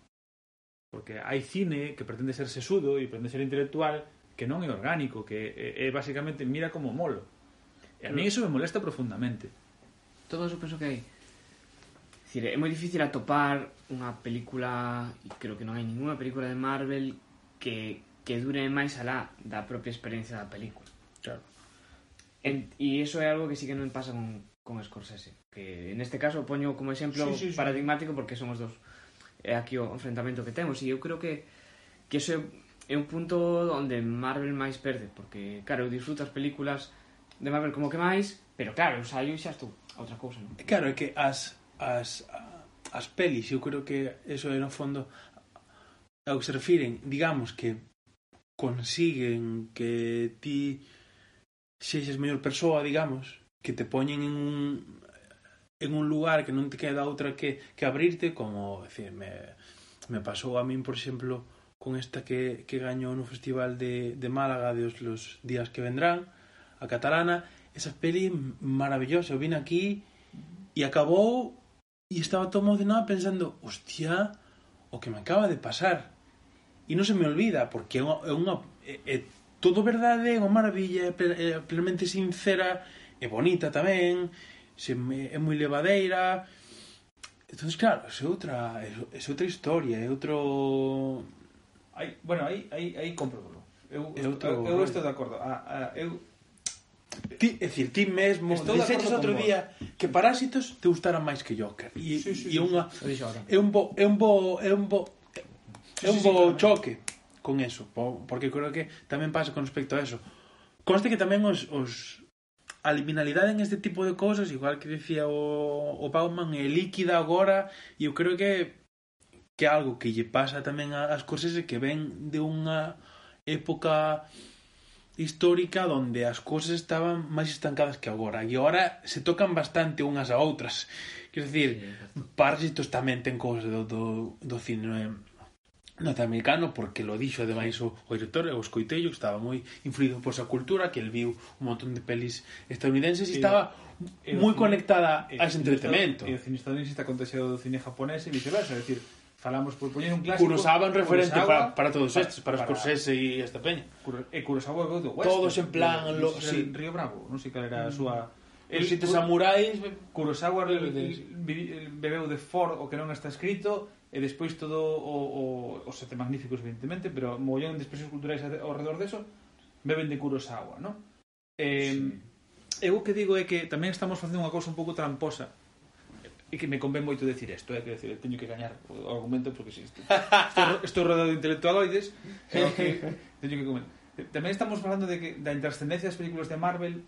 Porque hai cine que pretende ser sesudo e pretende ser intelectual que non é orgánico, que é, é basicamente mira como molo. E a mí iso me molesta profundamente. Todo eso penso que hai decir, é moi difícil atopar unha película, e creo que non hai ninguna película de Marvel que, que dure máis alá da propia experiencia da película. Claro. En, e iso é algo que sí que non pasa con con Scorsese. Que en este caso poño como exemplo sí, sí, sí. paradigmático porque son os dos é aquí o enfrentamento que temos e eu creo que que ese é un punto onde Marvel máis perde porque claro, eu disfruto as películas de Marvel como que máis, pero claro, eu saio e xa estou outra cousa, non? Claro, é que as as as pelis, eu creo que eso é no fondo ao que se refiren, digamos que consiguen que ti sexes mellor persoa, digamos, que te poñen en un en un lugar que non te queda outra que, que abrirte, como decir, me, me pasou a min, por exemplo, con esta que, que gañou no Festival de, de Málaga de os, los días que vendrán, a catalana, esa peli maravillosa, eu vine aquí e acabou e estaba todo emocionado pensando, hostia, o que me acaba de pasar. E non se me olvida, porque é unha, é, unha, é, é todo verdade, é unha maravilla, é plenamente sincera, é bonita tamén, se me, é moi levadeira. Entón, claro, é outra, é, outra historia, é outro... Aí, bueno, aí, aí, aí compro Eu, é outro, eu, eu estou de acordo. A, a, eu Ti, é dicir, ti mesmo Estou dixetes outro día que Parásitos te gustaran máis que Joker. E, sí, sí, e sí, unha é un bo é un bo é un bo é un bo sí, sí, choque con eso, porque creo que tamén pasa con respecto a eso. Conste que tamén os, os a liminalidade en este tipo de cousas, igual que dicía o, o Bauman, é líquida agora, e eu creo que que algo que lle pasa tamén ás cousas que ven de unha época histórica onde as cousas estaban máis estancadas que agora e agora se tocan bastante unhas a outras. Quer dicir, Parásitos tamén ten cousas do, do, do cine norteamericano porque lo dixo ademais o, o director o escoitello que estaba moi influído por esa cultura que el viu un montón de pelis estadounidenses e estaba moi conectada a ese entretenimento e o cine estadounidense está contagiado do cine japonés e viceversa é dicir falamos por poñer un clásico Kurosawa en referente Kurosawa, para, para todos estes para, para Scorsese e esta peña. E Kurosawa é do West todos en plan no, lo, no, sí. Río Bravo non sei cal era a súa El, Siete samurais Kurosawa bebeu de Ford o que non está escrito e despois todo o, o, os sete magníficos evidentemente pero mollón de expresións culturais ao redor deso beben de curos agua no? eh, sí. eu o que digo é que tamén estamos facendo unha cousa un pouco tramposa e que me convén moito decir isto, eh? que decir, teño que gañar o argumento porque si isto, estou, estou rodeado de intelectualoides e que teño que comer. Tamén estamos falando de que da intrascendencia das películas de Marvel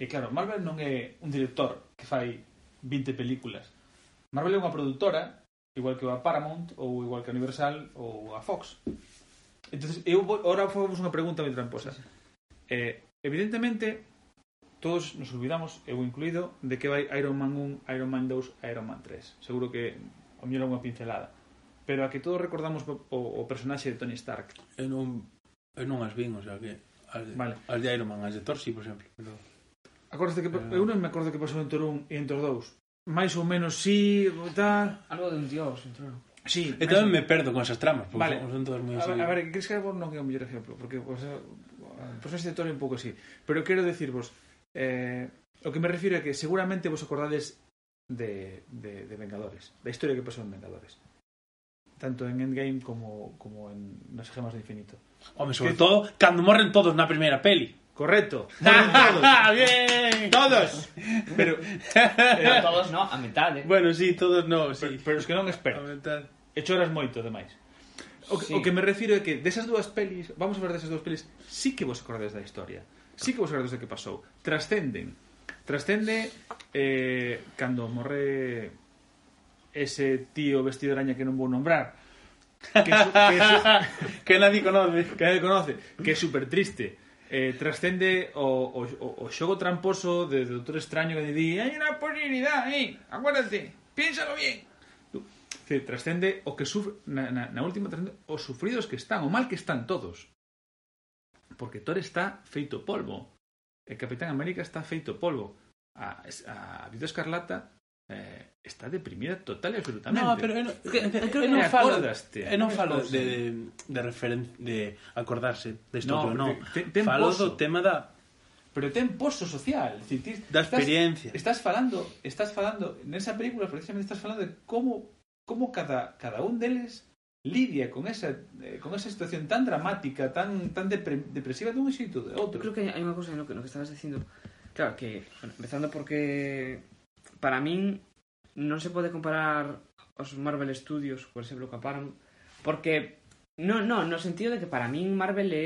e claro, Marvel non é un director que fai 20 películas. Marvel é unha produtora igual que a Paramount ou igual que a Universal ou a Fox. Entonces, eu ora fomos unha pregunta moi tramposa. Eh, evidentemente, todos nos olvidamos, eu incluído, de que vai Iron Man 1, Iron Man 2, Iron Man 3. Seguro que o mellor unha pincelada. Pero a que todos recordamos o, o personaxe de Tony Stark. Eu non, eu non as vin, o sea que... As de, vale. as de Iron Man, as de Thor, sí, por exemplo. Pero... Acordaste que pero... eu non me acordo que pasou en Thor 1 e en Thor 2 máis ou menos sí, tal... Algo de un dios, entrou. Sí, e tamén me perdo con esas tramas, porque vale. son todas moi... A, ver, a ver, crees que non é o mellor exemplo, porque o sea, pues este tono é un pouco así. Pero quero decirvos, eh, o que me refiro é que seguramente vos acordades de, de, de Vengadores, da historia que pasou en Vengadores. Tanto en Endgame como, como en Nas Gemas do Infinito. Home, sobre que... todo, cando morren todos na primeira peli. Correcto. Todos. Bien. Todos. Pero, pero todos no, a metade. ¿eh? Bueno, sí, todos no, sí. Pero, pero os que non espero. A metade. E choras moito demais. O, sí. o que me refiro é que desas dúas pelis, vamos a ver desas dúas pelis, sí que vos acordades da historia. Sí que vos acordades do que pasou. Trascenden. Trascende eh, cando morre ese tío vestido de araña que non vou nombrar. Que, su, que, su, que nadie conoce. Que nadie conoce. Que é super triste eh, trascende o, o, o xogo tramposo de Doutor Extraño que di hai unha posibilidad, eh, acuérdate, piénsalo bien. Se trascende o que sufre, na, na, na última trascende os sufridos que están, o mal que están todos. Porque Thor está feito polvo. El Capitán América está feito polvo. A, a, a Viuda Escarlata eh, está deprimida total e absolutamente. No, pero eu, eu, eu, non falo, eu non falo de, de, de, referen de acordarse desto, no, no. non. Ten, ten falo pozo. do tema da pero ten pozo social, decir, ti, da experiencia. Estás, estás falando, estás falando nesa película precisamente estás falando de como como cada cada un deles lidia con esa eh, con esa situación tan dramática, tan tan depre, depresiva dun xeito de outro. Creo que hai unha cousa no que no que estabas dicindo. Claro que, bueno, empezando porque para min non se pode comparar os Marvel Studios, por exemplo, que aparan, porque non, non, no sentido de que para min Marvel é,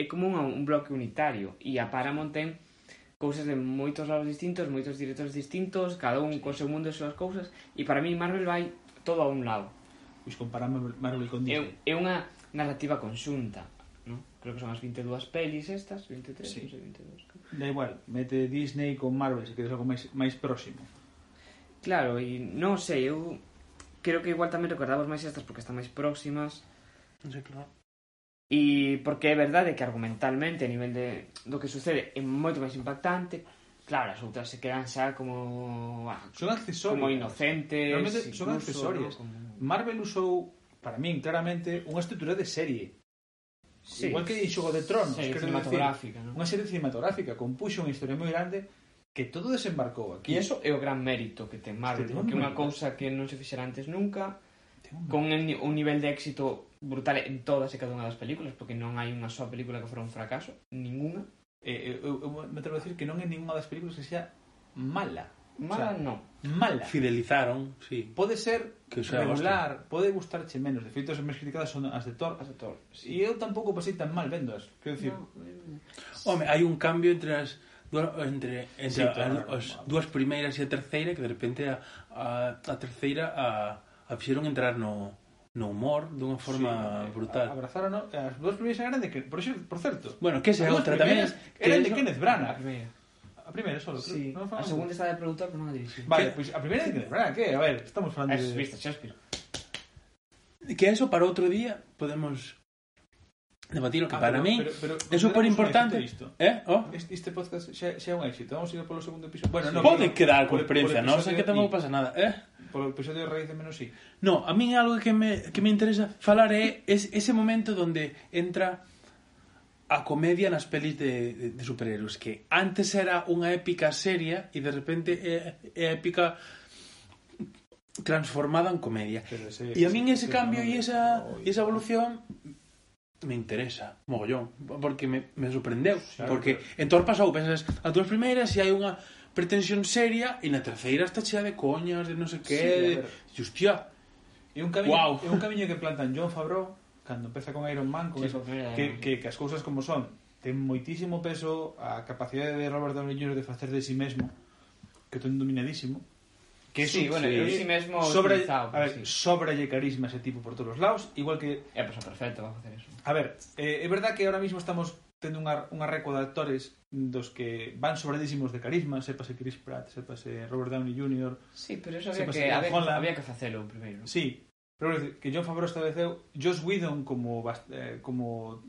é como un, un bloque unitario e a Paramount ten cousas de moitos lados distintos, moitos directores distintos, cada un co seu mundo e súas cousas, e para min Marvel vai todo a un lado. Pois comparar Marvel, Marvel con Disney. É, é unha narrativa conxunta, ¿no? Creo que son as 22 pelis estas, 23, sí. non sei, 22. Da igual, mete Disney con Marvel, se queres algo máis, máis próximo. Claro, e non sei, eu creo que igual tamén recordamos máis estas porque están máis próximas. Sí, claro. E porque é verdade que argumentalmente a nivel de, do que sucede é moito máis impactante, Claro, as outras se quedan xa como... Ah, son accesorios. Como inocentes. Realmente incluso, son ¿no? Como... Marvel usou, para min, claramente, unha estrutura de serie. Sí. Igual que en Xogo de Tronos. Serie cinematográfica, decir, ¿no? Unha serie cinematográfica. Compuxo unha historia moi grande que todo desembarcou aquí. E iso é o gran mérito que ten Marvel, este porque é unha cousa que non se fixera antes nunca, con un nivel de éxito brutal en todas e cada unha das películas, porque non hai unha só película que fora un fracaso, ninguna. Eh, eh, eu, eu me atrevo a decir que non é ninguna das películas que sea mala. Mala o sea, non. Mala. Fidelizaron, sí. Pode ser que sea regular, pode gustarche menos. De feito, as máis criticadas son as de Thor. As de Thor. Sí. E eu tampouco pasei tan mal vendoas. Quero decir... No. Home, hai un cambio entre as dúas, entre, entre sí, claro, as, as dúas primeiras e a terceira que de repente a, a, a terceira a, a fixeron entrar no, no humor dunha forma sí, brutal. Abrazaron eh, as dúas primeiras eran de que, por, xe, por certo. Bueno, que esa é outra tamén. Eran de Kenneth Branagh. A primeira solo, sí. non A segunda está de productor, pero non a dirixi. Vale, pois pues, a primeira é de Kenneth Branagh, que? A ver, estamos falando es, de... Vista Shakespeare. Que eso para outro día podemos debatir o que ah, para pero, min pero, pero, é super importante. Eh? Oh? Este, este podcast xa, xa é un éxito. Vamos a ir polo segundo episodio. Bueno, sí, no, pode pero, quedar con prensa, non sei que tampouco pasa nada, eh? Polo episodio de raíz de menos sí. No, a min algo que me que me interesa falar é es, ese momento onde entra a comedia nas pelis de, de, de superhéroes que antes era unha épica seria e de repente é, é épica transformada en comedia. E a min ese cambio e esa, esa evolución me interesa, mogollón, porque me, me sorprendeu, claro, porque claro. en todas pasou, pensas, as dúas primeiras e hai unha pretensión seria e na terceira está chea de coñas, de non sei que, sí, de... e hostia, é un camiño, wow. é un camiño que plantan John Favreau cando empeza con Iron Man, con sí, eso, que, eh. que, que as cousas como son, ten moitísimo peso a capacidade de Robert Downey Jr. de facer de si sí mesmo, que ten dominadísimo, Que sí, bueno, sí. eu si sí mesmo sobre, utilizado, a ver, sí. sobralle carisma ese tipo por todos os lados, igual que É eh, pues, perfecto, vamos a hacer eso. A ver, eh, é verdad que ahora mismo estamos tendo unha, unha récord de actores dos que van sobradísimos de carisma, sépase Chris Pratt, sépase Robert Downey Jr. Sí, pero eso había que, había, Holland. había que facelo primeiro. Sí, pero que John Favreau estableceu Josh Whedon como eh, como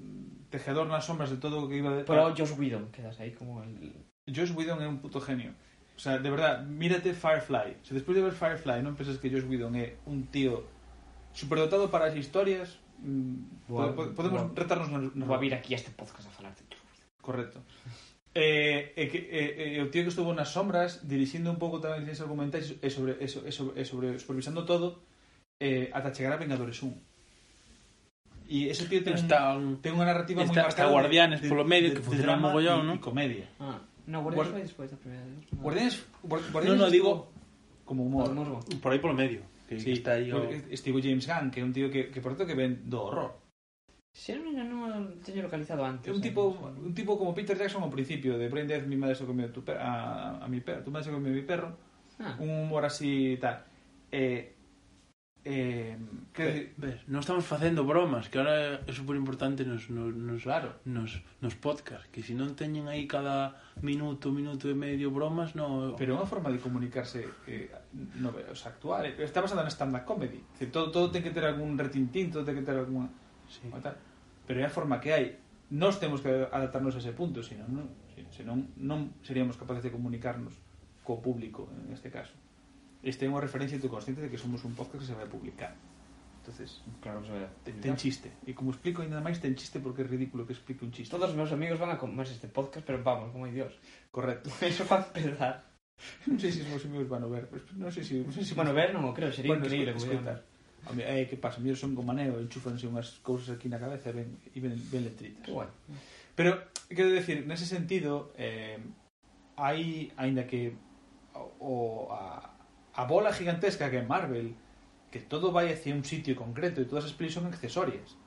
tejedor nas sombras de todo o que iba de... Pero Josh Whedon, quedas aí como el... Josh Whedon é un puto genio. O sea, de verdad, mírate Firefly. Se despois de ver Firefly non pensas que Josh Whedon é un tío superdotado para as historias, mm, boa, podemos boa, retarnos na, na... Vou vir aquí a este podcast a falarte tú. Correcto. E eh, eh, eh, eh, o tío que estuvo nas sombras dirixindo un pouco tamén ciencias argumentais e sobre, e sobre, e sobre supervisando todo eh, ata chegar a Vengadores 1 E ese tío ten, está, ten unha narrativa está, moi marcada. Está Guardianes de, polo medio, de, que funciona mogollón, no? E comedia. Ah. No, Guardians Guar- fue después la primera. ¿no? Guardianes, Guar- Guardianes No, no, digo como humor. Por. Por ahí por medio. Que Sí, está ahí. o- Porque estivo James Gunn, que es un tío que, que por cierto que vende horror. Si no, no, no teño tenía localizado antes. Un ¿eh? tipo, un tipo como Peter Jackson al principio, de Brain Death, mi madre se comió tu per- a, a mi perro, tu madre se comió mi perro. Ah, Un humor así tal. Eh, Eh, que, ver, non estamos facendo bromas que ahora é super importante nos, nos, nos, claro. nos, nos podcast que se non teñen aí cada minuto, minuto e medio bromas no... pero é unha forma de comunicarse eh, no, o sea, actual eh, está pasando na stand-up comedy decir, todo, todo ten que ter algún retintín todo ten que ter alguna sí. tal. pero é a forma que hai Nós temos que adaptarnos a ese punto senón, non, senón non seríamos capaces de comunicarnos co público en este caso Este é unha referencia e tú consciente de que somos un podcast que se vai publicar. Entonces, claro, que se vai ten, ten chiste. E como explico ainda máis, ten chiste porque é ridículo que explique un chiste. Todos os meus amigos van a comer este podcast, pero vamos, como dios. Correcto. Eso para empezar. non sei se os meus amigos van a ver, pues, non sei se... Non sei se van a ver, non o creo, sería bueno, increíble. Escutar. A mí, eh, que pasa, mellor son como maneo, enchufanse unhas cousas aquí na cabeza e ven, e ven, ven letritas. Bueno. Pero, quero decir, nese sentido, eh, hai, ainda que o, a, a bola gigantesca que Marvel, que todo vai hacia un sitio concreto e todas as pelis son accesorias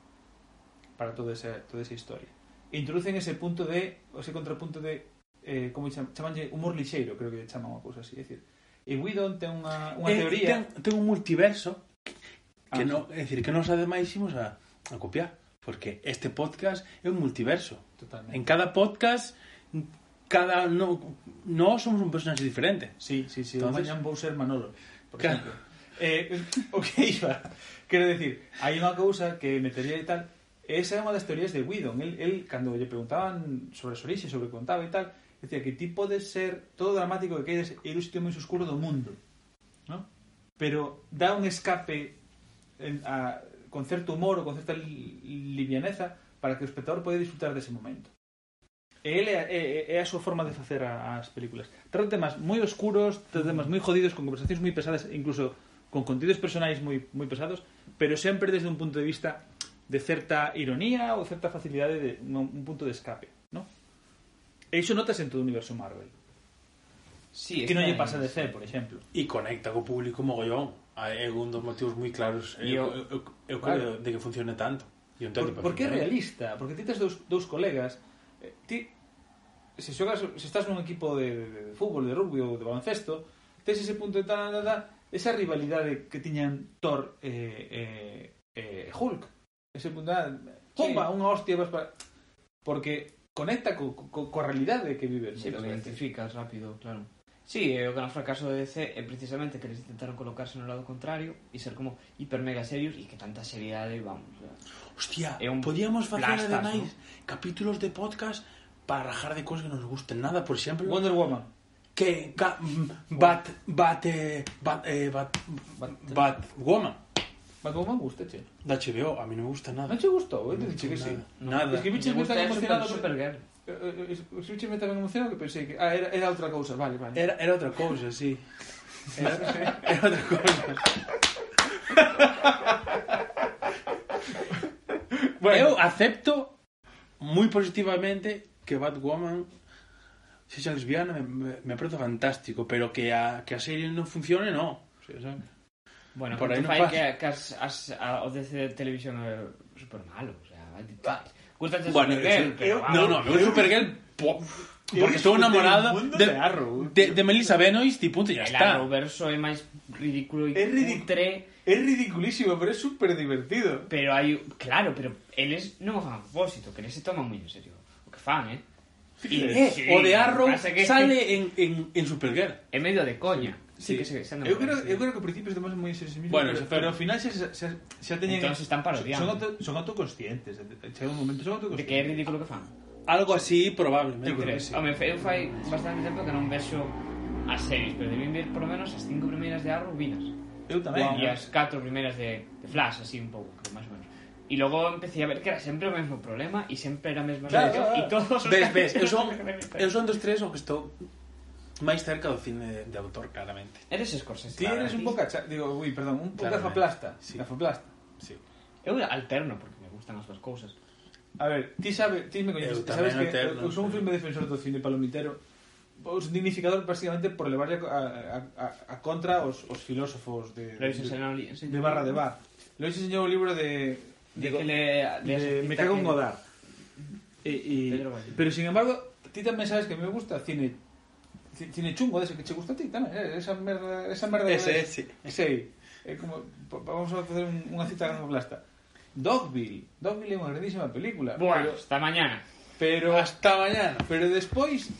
para toda esa, toda esa historia. Introducen ese punto de, ese contrapunto de, eh, como cham, chamanlle humor lixeiro, creo que chaman unha cousa así, é dicir, e Whedon ten unha, unha Eh, teoría... ten, ten un multiverso que Ah, no, é dicir, que nos ademais imos a, a copiar Porque este podcast é un multiverso. Totalmente. En cada podcast, cada no, no somos un personaxe diferente. Sí, sí, sí. Entonces... Mañan vou ser Manolo, por claro. exemplo. Eh, o que iba? Quero decir, hai unha cousa que metería e tal, esa é unha das teorías de Whedon. El, el cando lle preguntaban sobre as orixes, sobre contaba e tal, decía que ti podes ser todo dramático que queres ir un sitio moi oscuro do mundo. ¿no? Pero dá un escape en, a, con certo humor ou con certa li, livianeza para que o espectador pode disfrutar dese momento ele é, é, é a súa forma de facer a, as películas. Trata temas moi oscuros, trata temas moi jodidos, con conversacións moi pesadas, incluso con contidos personais moi moi pesados, pero sempre desde un punto de vista de certa ironía ou certa facilidade de un, un punto de escape, ¿no? E iso notas en todo o universo Marvel. Sí, que non lle pasa de ser, por exemplo. E conecta co público mogollón. É un dos motivos moi claros eu, eu, eu, eu claro. de que funcione tanto. E un por, porque é realista, porque ti tes dous, dous colegas Eh, ti se xogas, se estás nun equipo de, de, de fútbol, de rugby ou de baloncesto, tes ese punto de tal, tal, tal, esa rivalidade que tiñan Thor e eh, eh, eh, Hulk. Ese punto de pumba, sí. unha hostia vas para porque conecta co, co, co realidade que vives. Sí, lo identificas rápido, claro. Sí, e o gran fracaso de DC é precisamente que eles intentaron colocarse no lado contrario e ser como hiper mega serios e que tanta seriedade, vamos... Ya. Hostia, é un podíamos facer ademais ¿no? capítulos de podcast para rajar de cosas que nos gusten nada, por exemplo, Wonder Woman. Que ca, bat bat eh, bat eh, bat bat, bat Woman. Batwoman gusta, che. Da HBO, a mí no me gusta nada. Non che gustou, eh? Dixe que sí. Nada. Eh, eh, es que bicho me tan emocionado con Supergirl. Es que me tan emocionado que pensei que ah, era, era outra cousa, vale, vale. Era, era outra cousa, sí. Era, era outra cousa. bueno. Eu acepto moi positivamente que Batwoman sexa lesbiana, me, me, me parece fantástico, pero que a, que a serie non funcione, no. O sea, bueno, Por aí non faz. Que, que as, as, a, o DC de televisión é super malo. O sea, va, Gústate bueno, Supergirl, pero... Vamos. No, no, eu Supergirl... Po, porque estou enamorado de, de, Arrow, de, de Melissa Benoist e punto, ya está. El Arrowverso é máis ridículo e cutre Es ridiculísimo, pero es súper divertido. Pero hay. Claro, pero él es. No fan a propósito, que él se toma muy en serio. O que fan, ¿eh? Y, eh, sí, o de Arrow que sale que... en, en, en, Supergirl. En medio de coña. Sí, sí. que se, se han yo, creo, yo creo que al principio se toman muy en serio sí mismo. Bueno, pero, pero, al final se, se, se, se ha tenido. Entonces están parodiando. Son, auto, son autoconscientes. Llega un momento, son autoconscientes. De que es ridículo que fan. Algo así, probablemente. Yo creo que sí. Home, eu fai bastante tempo que non vexo as series, pero debín ver por lo menos as cinco primeiras de Arrow vinas. Eu tamén. E as catro primeiras de, de Flash, así un pouco, creo, máis ou menos. E logo empecé a ver que era sempre o mesmo problema e sempre era a mesma claro, claro. e todos os ves, ves, eu son eu son dos tres o que estou máis cerca do cine de, de autor claramente. Eres Scorsese. Ti eres un pouco digo, ui, perdón, un pouco gafaplasta, sí. gafaplasta. Sí. Eu alterno porque me gustan as dúas cousas. A ver, ti sabe, ti me coñeces, sabes que alterno, eu son un firme defensor do cine palomitero un dignificador básicamente por levarlle a, a, a contra os, os filósofos de, Lois enseñou, de, barra de bar. Lois enseñou o libro de... De, que le, de, de Me cago en Godard. E, e, pero, sin embargo, ti tamén sabes que me gusta cine cine chungo dese que che gusta a ti tamén, eh, esa merda, esa merda ese, ese, eh, ese. É como vamos a facer un, unha cita con Blasta Dogville, Dogville é unha grandísima película. Bueno, pero, hasta mañana. Pero hasta mañana, pero despois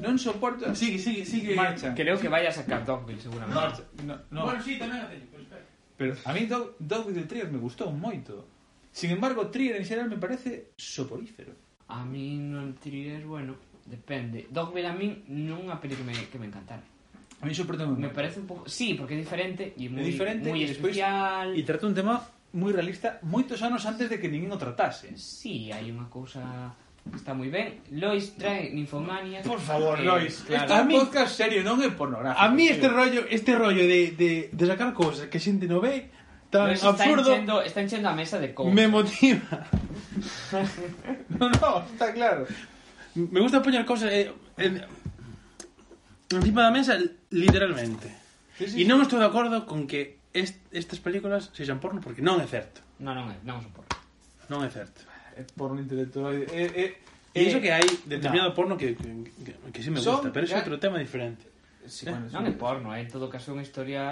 non soporto... Sigue, sigue, sigue. Marcha. Creo que vayas a sacar Dogville, seguramente. Marcha. No, no. Bueno, sí, tamén a teño, pero espera. Pero a mí Dog, Dogville de Trier me gustou moito. Sin embargo, Trier en xeral me parece soporífero. A mí non Trier, bueno, depende. Dogville a mí non é unha que me, que me encantara. A mí sorprendeu Me parece un pouco... Sí, porque é diferente e moi, é diferente, moi especial. E trata un tema moi realista moitos anos antes de que ninguén o tratase. Sí, hai unha cousa Está moi ben. Lois trae Ninfomania. Por favor, eh, Lois. Claro. Este a mí, podcast serio, non é pornográfico. A mí este tío. rollo, este rollo de, de, de sacar cousas que xente non ve tan Lois absurdo. Está enchendo, está enchendo a mesa de cousas. Me motiva. no, no, está claro. Me gusta poñer cousas eh, en, encima da mesa literalmente. Sí, sí, e non estou de acordo con que est, estas películas sexan porno porque non é certo. Non, non é, non son porno. Non é certo. Eh, porno intelectual. Eh, eh, eh e iso eh, que hai determinado no. porno que, que, que, que sí me gusta, pero é outro tema diferente. Sí, eh? bueno, non é porno, é en todo caso unha historia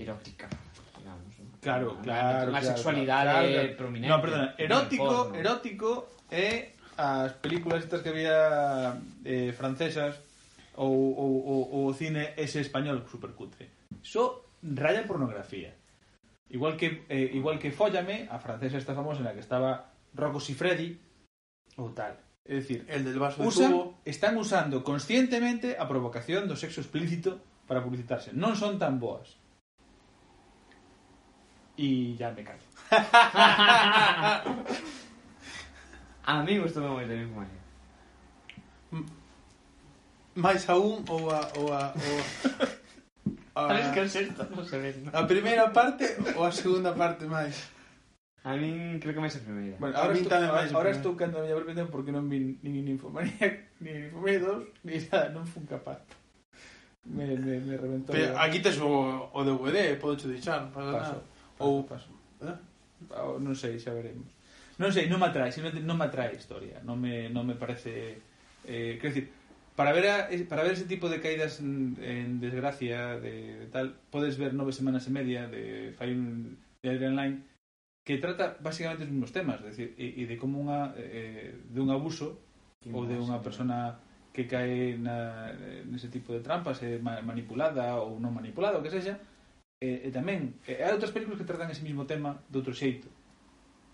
erótica. Digamos, claro, una, claro. Unha sexualidade claro, claro. prominente. No, perdona, erótico, no erótico é as películas estas que había eh, francesas ou, ou, ou, ou o cine ese español supercutre. Eso so, raya pornografía. Igual que, eh, igual que Fóllame, a francesa esta famosa en la que estaba Rocco Siffredi, ou tal. É dicir, el del vaso usan, de tubo... están usando conscientemente a provocación do sexo explícito para publicitarse. Non son tan boas. E ya me callo. a mí gustoume moito a misma. Máis aún ou a, ou a, ou a... Ah, a ver, eh. que acerta, non ve, non? A primeira parte ou a segunda parte máis? A min creo que máis a primeira. Bueno, ahora, estou, tamén máis ahora estou cando a miña propia tempo porque non vi nin Infomania, nin Infomania 2, ni nada, non fun capaz. Me, me, me reventou. Pero aquí tes o, o DVD, podo che deixar, para paso, paso, ou paso. Eh? Ah, non sei, xa veremos. Non sei, non me atrae, non, non me atrae a historia, non me, non me parece... Eh, quero dicir, Para ver, a, eh, para ver ese tipo de caídas en, en desgracia, de, de, tal, puedes ver Nove Semanas y Media de Fine de Adrian Line, que trata basicamente os mismos temas, es decir, e, e de como unha, eh, de un abuso ou de unha persona que cae na, nese tipo de trampas, eh, manipulada ou non manipulada, o que sexa, e, eh, e eh, tamén, e, hai outras películas que tratan ese mismo tema de outro xeito,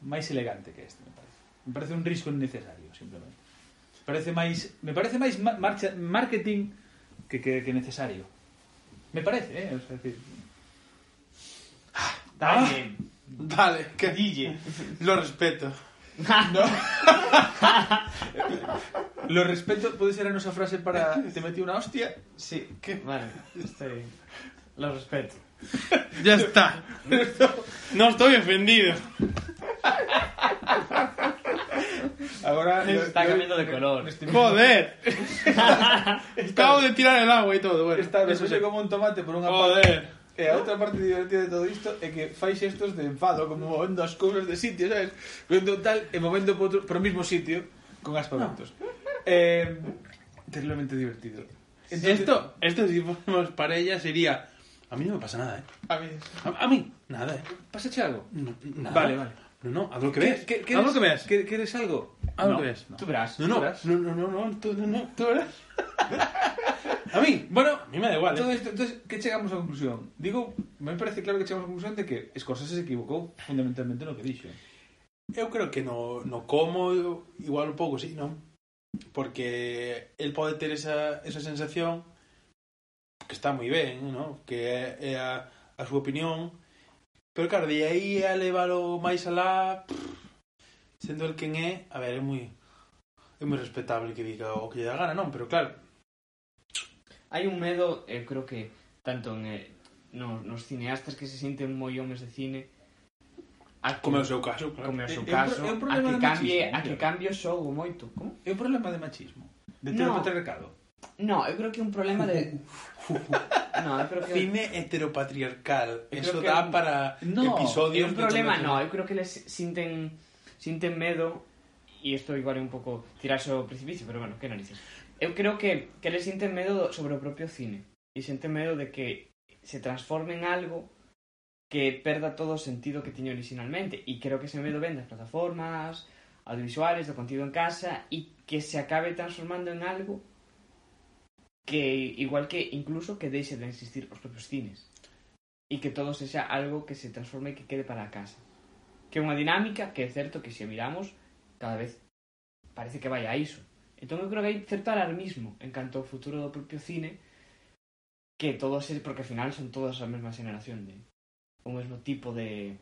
máis elegante que este, me parece. Me parece un risco innecesario, simplemente. Parece máis me parece máis marketing que, que, que necesario me parece, eh? o sea, decir, Dale. Dale, que dille. Lo respeto. no lo respeto pode ser a nosa frase para te metí unha hostia Sí, que vale, estoy lo respeto. Ya está. No estoy ofendido. Agora está cambiando de color. Joder. Acabo de tirar el agua y todo, bueno. Está vermello como un tomate por unha Joder. parte. E a outra parte divertida de todo isto é que fai xestos de enfado, como movendo as cousas de sitio, sabes? Vendo tal e movendo por, outro, por o mismo sitio con aspaventos. No. Eh, terriblemente divertido. Entonces, esto, esto si fuéramos parella sería A mí no me pasa nada, ¿eh? A mí. A, a mí, nada, ¿eh? ¿Pásache algo? No, nada. Vale, vale. No, no, haz lo que ves. ¿Qué, qué, haz lo que veas. ¿Quieres algo? Ah, haz no, lo que ves. No. Tú verás. No, no, tú verás. no, no, no, no, tú, no, no, tú verás. a mí, bueno, a mí me da igual. Todo ¿eh? esto, entonces, ¿qué llegamos a conclusión? Digo, me parece claro que chegamos á conclusión de que Scorsese se equivocou fundamentalmente no que dixo. Eu creo que no, no como igual un pouco, sí, non? Porque el pode ter esa, esa sensación que está moi ben, ¿no? que é, é a, a súa opinión, Pero claro, de aí a leválo máis alá, sendo el quen é, a ver, é moi é moi respetable que diga o que lle dá gana, non, pero claro. Hai un medo, eu creo que tanto en, eh, no, nos cineastas que se sinten moi homes de cine, a que, como é o seu caso, claro. Como é o seu caso, é, é un, a que cambie, machismo, a que cambie o xogo moito, como? É un problema de machismo, de ter no. o patriarcado. No, eu creo que un problema de No, eu creo que Cine heteropatriarcal. Eso creo que- dá para No, episodios un de problema, no, eu creo que les sinten sinten medo e isto igual é un pouco tirarse ao precipicio, pero bueno, que narices. Eu creo que, que les sinten medo do- sobre o propio cine e sinten medo de que se transforme en algo que perda todo o sentido que tiña originalmente e creo que ese medo ven das plataformas audiovisuales, do contido en casa e que se acabe transformando en algo que igual que incluso que deixe de existir os propios cines e que todo sexa algo que se transforme e que quede para a casa. Que é unha dinámica que é certo que se miramos cada vez parece que vai a iso. Entón eu creo que hai certo alarmismo en canto ao futuro do propio cine que todos, porque ao final son todas a mesma xeneración de o mesmo tipo de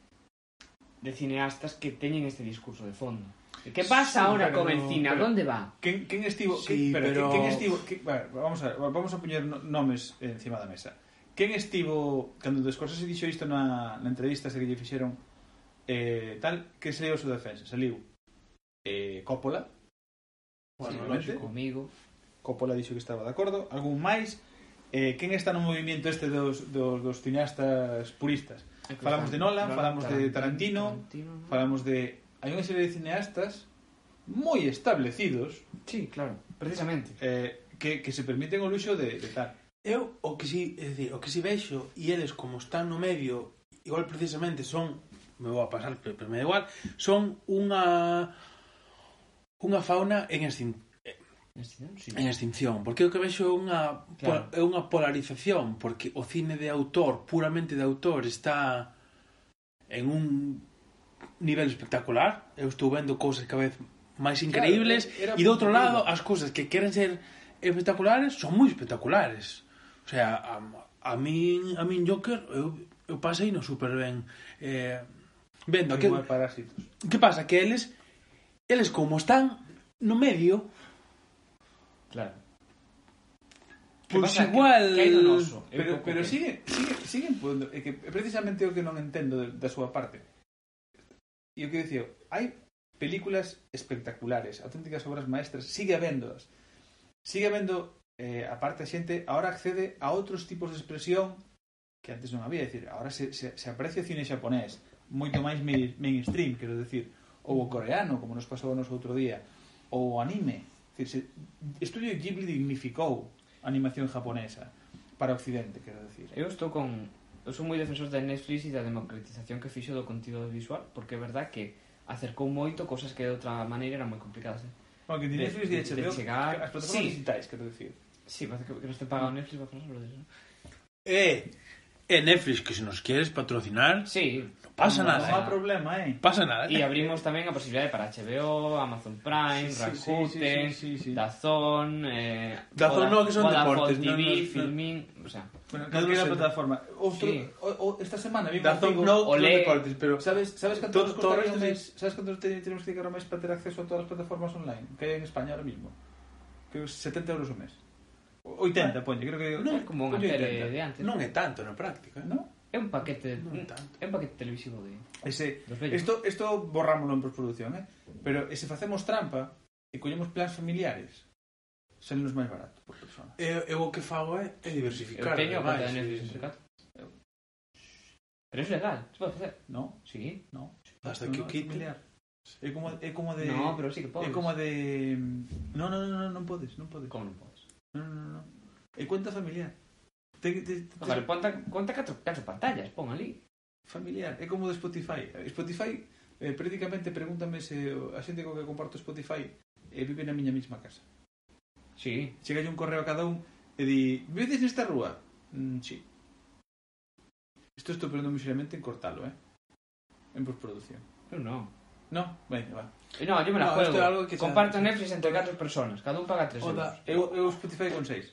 de cineastas que teñen este discurso de fondo. Que pasa sí, ahora con el cine? Pero, ¿Dónde va? Quen, quen estivo, sí, quen, pero, pero... quen estivo, quen, bueno, vamos a ver, vamos a poñer nomes encima da mesa. Quen estivo cando Scorsese dixo isto na, na entrevista que lle fixeron eh, tal, que saiu a súa defensa? Saiu eh, Coppola, bueno, sí, comigo. Coppola dixo que estaba de acordo, algún máis, eh, quen está no movimento este dos, dos, dos cineastas puristas? Falamos de Nolan, falamos de Tarantino, falamos de hai unha serie de cineastas moi establecidos Sí, claro, precisamente eh, que, que se permiten o luxo de, de tal Eu o que si, é dicir, o que si vexo e eles como están no medio igual precisamente son me vou a pasar, pero, pero me da igual son unha unha fauna en extinción Sí. En extinción, porque o que vexo é unha claro. é unha polarización, porque o cine de autor, puramente de autor, está en un nivel espectacular. Eu estou vendo cousas cada vez máis increíbles claro, e do outro lado as cousas que queren ser espectaculares son moi espectaculares. O sea, a, a min a min Joker eu, eu pasei no super ben eh, vendo que parásitos. Que pasa que eles eles como están no medio Claro. Pois pues igual... Que, que noso, pero, pero sigue, sigue, siguen, siguen, é que precisamente o que non entendo da súa parte E o que dicía, hai películas espectaculares, auténticas obras maestras, sigue habéndoas. Sigue habendo, eh, aparte a xente, ahora accede a outros tipos de expresión que antes non había, decir, ahora se, se, se aprecia o cine xaponés, moito máis mainstream, quero decir, ou o coreano, como nos pasou nos outro día, ou o anime. Decir, se, Estudio Ghibli dignificou a animación japonesa para Occidente, quero decir. Eu estou con eu sou moi defensor da Netflix e da democratización que fixo do contido visual, porque é verdad que acercou moito cousas que de outra maneira eran moi complicadas. Eh? Bueno, que de Netflix de, de, de, de chegar... As plataformas sí. digitais, quero dicir. Sí, parece que, que non este paga o mm. Netflix para falar sobre eso. Eh! Eh, Netflix, que se nos quieres patrocinar, Sí. no pasa nada. Há eh. problema, eh. Pasa nada. Eh. abrimos tamén a posibilidade para HBO, Amazon Prime, Sí, sí, Rakuten, sí, sí, sí, sí. Dazón, eh, Dazón no, que son deportes, TV, no, no, no. Filmin, o sea, Bueno, sei. plataforma. Outro, Sí. o, o, esta semana vi un Dazón no, Olé. son deportes, pero Sabes, sabes nos costaría un mes? Sabes te- tenemos que dedicar ao mes para ter acceso a todas as plataformas online que hai en España ahora mismo? Creo que 70 euros ao mes. 80, poñe, creo que non, como unha tele de antes. Non é tanto na práctica, non? É un paquete, non é, tanto. é un paquete televisivo de ese isto isto borrámolo en postproducción, eh? Pero e se facemos trampa e collemos plans familiares, sernos máis barato por persona. Eu, eu o que fago é, é diversificar. Eu teño a conta de Netflix en. Pero é legal, se pode facer? No. Sí? No. Hasta que o quite. É como, é como de... No, pero sí que podes. É como de... No, no, no, no, non podes, non podes. Como non podes? No, no, no. É cuenta familiar. Te, te, te... Ojalá, ponta, conta catro, catro pantallas, pon ali. Familiar. É como de Spotify. Spotify, eh, prácticamente, pregúntame se a xente co que comparto Spotify eh, vive na miña mesma casa. Sí. Chega un correo a cada un e di, vives nesta rúa? Mm, sí. Isto estou perdendo miseramente en cortalo, eh? En postproducción. Eu non. No, ben, va. Eh, no, yo me la no, juego. Algo que Comparto. Netflix entre catro personas, cada un paga 3 euros. Da, eu, eu Spotify con 6.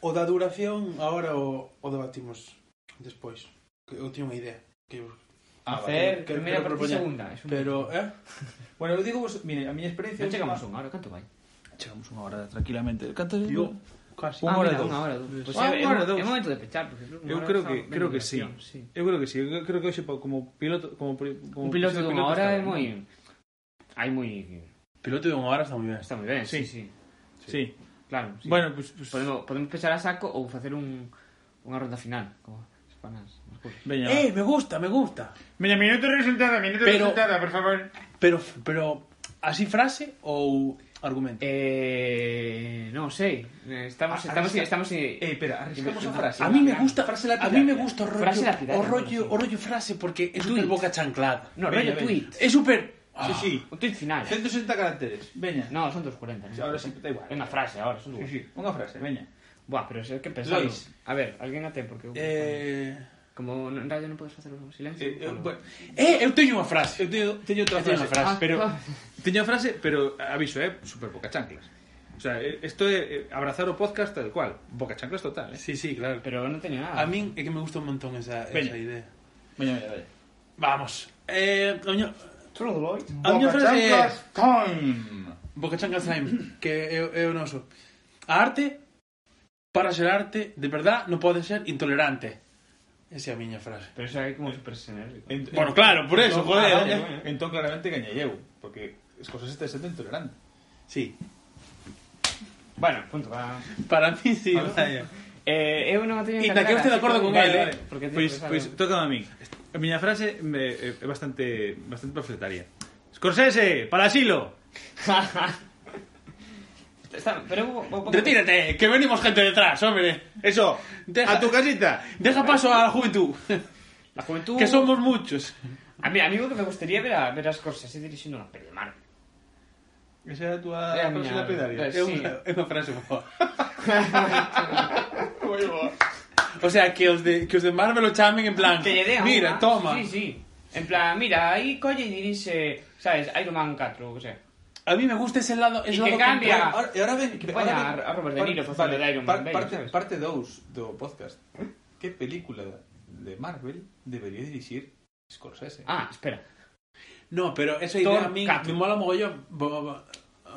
O da duración, agora o, o debatimos despois. Que eu tiño unha idea. Que eu... Ah, Hacer para primeira parte segunda. Es un Pero, eh? bueno, eu digo vos, mire, a miña experiencia... Non chegamos unha hora, canto vai? Chegamos unha hora tranquilamente. Canto... Digo, Casi. Ah, hora mira, unha hora dous. Pois ah, é, é, é momento de pechar, porque eu creo que creo que sí. sí. Eu creo que sí. Eu creo que hoxe como piloto como como un piloto de unha hora é moi hai moi piloto de unha hora está moi ben. Está moi ben. Sí, sí. Sí. sí. Claro, sí. Bueno, pues, pues... Podemos, podemos pechar a saco ou facer un, unha ronda final, como espanas. Veña. Eh, me gusta, me gusta. Veña, minuto resultada, minuto pero, resultado, por favor. Pero pero así frase ou Argumento. Eh, non sei. Estamos estamos arrisca... estamos eh, espera, arriscamos a frase. A mí me gusta frase lapidar. A mí me gusta o rollo frase lapidaria, o rollo o rollo frase porque é super boca chanclada. No, rollo tweet. É super sí, ah. sí. O tweet final. 160 caracteres. Veña. No, son 240. Sí, ahora sí, está igual. É unha frase, ahora son dúas. Sí, sí, unha frase, veña. Buah, pero é que pensado. Luis. A ver, alguén a ten porque... Eh... Como en radio non podes facer un silencio. Eh, eh eu, bueno, eh, eu teño unha frase. Eu teño, teño outra frase, frase ah, pero ah. teño a frase, pero aviso, é eh, super boca chanclas. O sea, eh, isto é eh, abrazar o podcast tal cual, boca chanclas total, eh. Sí, sí, claro. Pero non teño nada. A min é que me gusta un montón esa, veña. esa idea. Veña, veña, veña. Vamos. Eh, coño, True Boy. A miña frase é Boca chanclas time, que é, é o noso. A arte para ser arte, de verdad, non pode ser intolerante. Esa é a miña frase. Pero eso é como super genérico. En- Bueno, claro, por eso, entón, joder, ah, eh. vale. Entón claramente gañei eu, porque as cosas están sendo intolerante. Sí. Bueno, punto. Va. Para mí, sí, vaya. Eh, eu non a teño E tan na que eu clara, estou de acordo con vale, ele, vale, eh. porque teño Pois, pois toca a min. A miña frase é é bastante bastante profetaria. Scorsese, para asilo. Está, pero Retírate, que venimos gente detrás, hombre. Eso, Deja- a tu casita. Deja paso a la juventud. La juventud... Que somos muchos. A mí, a mí o que me gustaría ver a, ver a Scorsese dirixindo unha peli de Marvel. Esa é a túa É a frase miña- lapidaria. eh, é unha frase boa. O sea, que os de, que os de Marvel o chamen en plan Que lle dean Mira, toma Sí, sí. En plan, mira, aí colle e dirixe, sabes, Iron Man 4, o sea. A mí me gusta ese lado Y ese que lado cambia. completo. Ahora, e ahora ven, Que ahora ven- a Robert De Niro par- facendo de Iron Man par- parte, sabes? parte 2 do podcast. Que película de Marvel debería dirixir Scorsese? Ah, espera. No, pero esa Thor idea a mí 4. me mola mogollón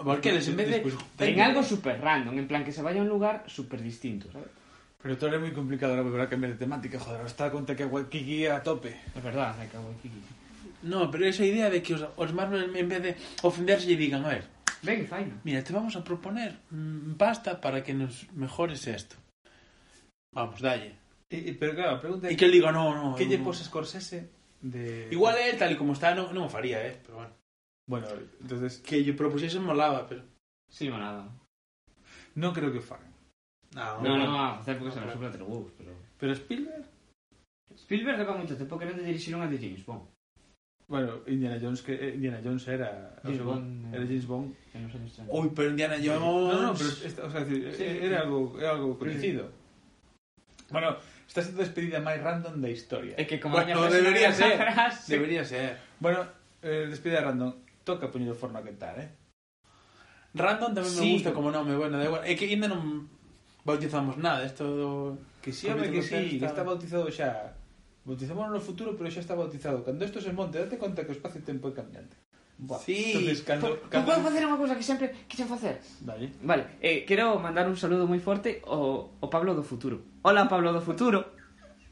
Porque les en vez de En algo super random, en plan que se vaya a un lugar super distinto, ¿sabes? Pero todo é moi complicado ahora volver a cambiar de temática, joder, ahora está a conta que Waikiki a tope. Es verdad, hay que Waikiki. No, pero esa idea de que os, os más en vez de ofenderse lle digan, a ver, ben, faino. Mira, te vamos a proponer mm, pasta para que nos mejores esto. Vamos, dalle. E, e, pero claro, a pregunta é... E que, el diga, no, no. Que lle no, poses Scorsese de... Igual é tal como está, non no me faría, eh, pero bueno. Bueno, entonces... Que lle propusiese molaba, pero... Sí, molaba. Non creo que o fagan. No, no, no, no, a facer porque se nos sopla tres huevos, pero... Pero Spielberg? Spielberg leva moito tempo querendo dirixir unha de James Bond. Bueno, Indiana Jones que eh, Indiana Jones era James sea, Bond, era James Bond. Uy, pero Indiana Jones. No, no, pero esta, o sea, decir, sí, eh, era, sí. algo, era algo conocido. Bueno, esta é a despedida máis random da historia. É que como bueno, debería ser. Frase. Debería ser. Bueno, eh, despedida random. Toca poñer o forno a quentar, eh? Random tamén sí. me gusta como nome, bueno, da igual. É que ainda non bautizamos nada, isto do... Que sí, home, que sí, que está bautizado xa bautizamos no futuro, pero xa está bautizado. Cando isto se monte, date conta que o espacio-tempo é cambiante. Buah. Sí. Entonces, cando, po, cando... podo facer unha cousa que sempre quixen facer? Vale. Vale, eh, quero mandar un saludo moi forte ao, ao Pablo do futuro. Hola, Pablo do futuro.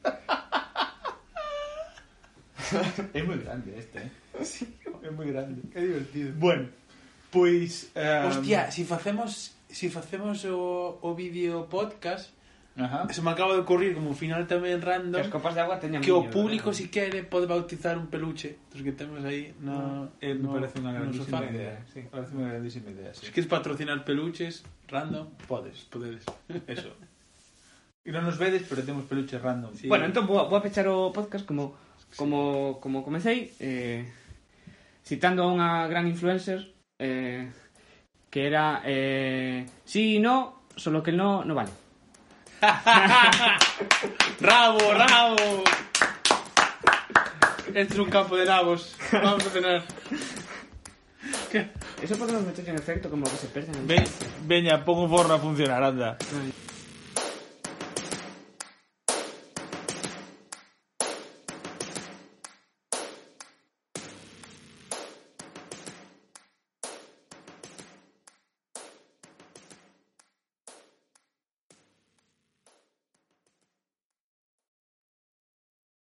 é moi grande este, eh? Sí. É moi grande. Que divertido. Bueno, pois... Um... Hostia, si facemos, si facemos o, o vídeo podcast, Ajá. Se me acaba de ocurrir como final tamén random. As copas de agua teñan Que niño, o público si quere pode bautizar un peluche dos que temos aí no, ah, eh, no me parece unha grandísima idea. Sí, parece unha grandísima idea, sí. Si queres patrocinar peluches random, podes, podedes. Eso. E non nos vedes, pero temos peluches random. Sí. Bueno, entón vou, vou a pechar o podcast como como como comecei eh citando a unha gran influencer eh que era eh sí, no, solo que no no vale. ¡Rabo, rabo! Este es un campo de nabos. Vamos a cenar. Eso podemos meter en efecto como que se perden. Ven, veña, pon o forno a funcionar, anda. Ay.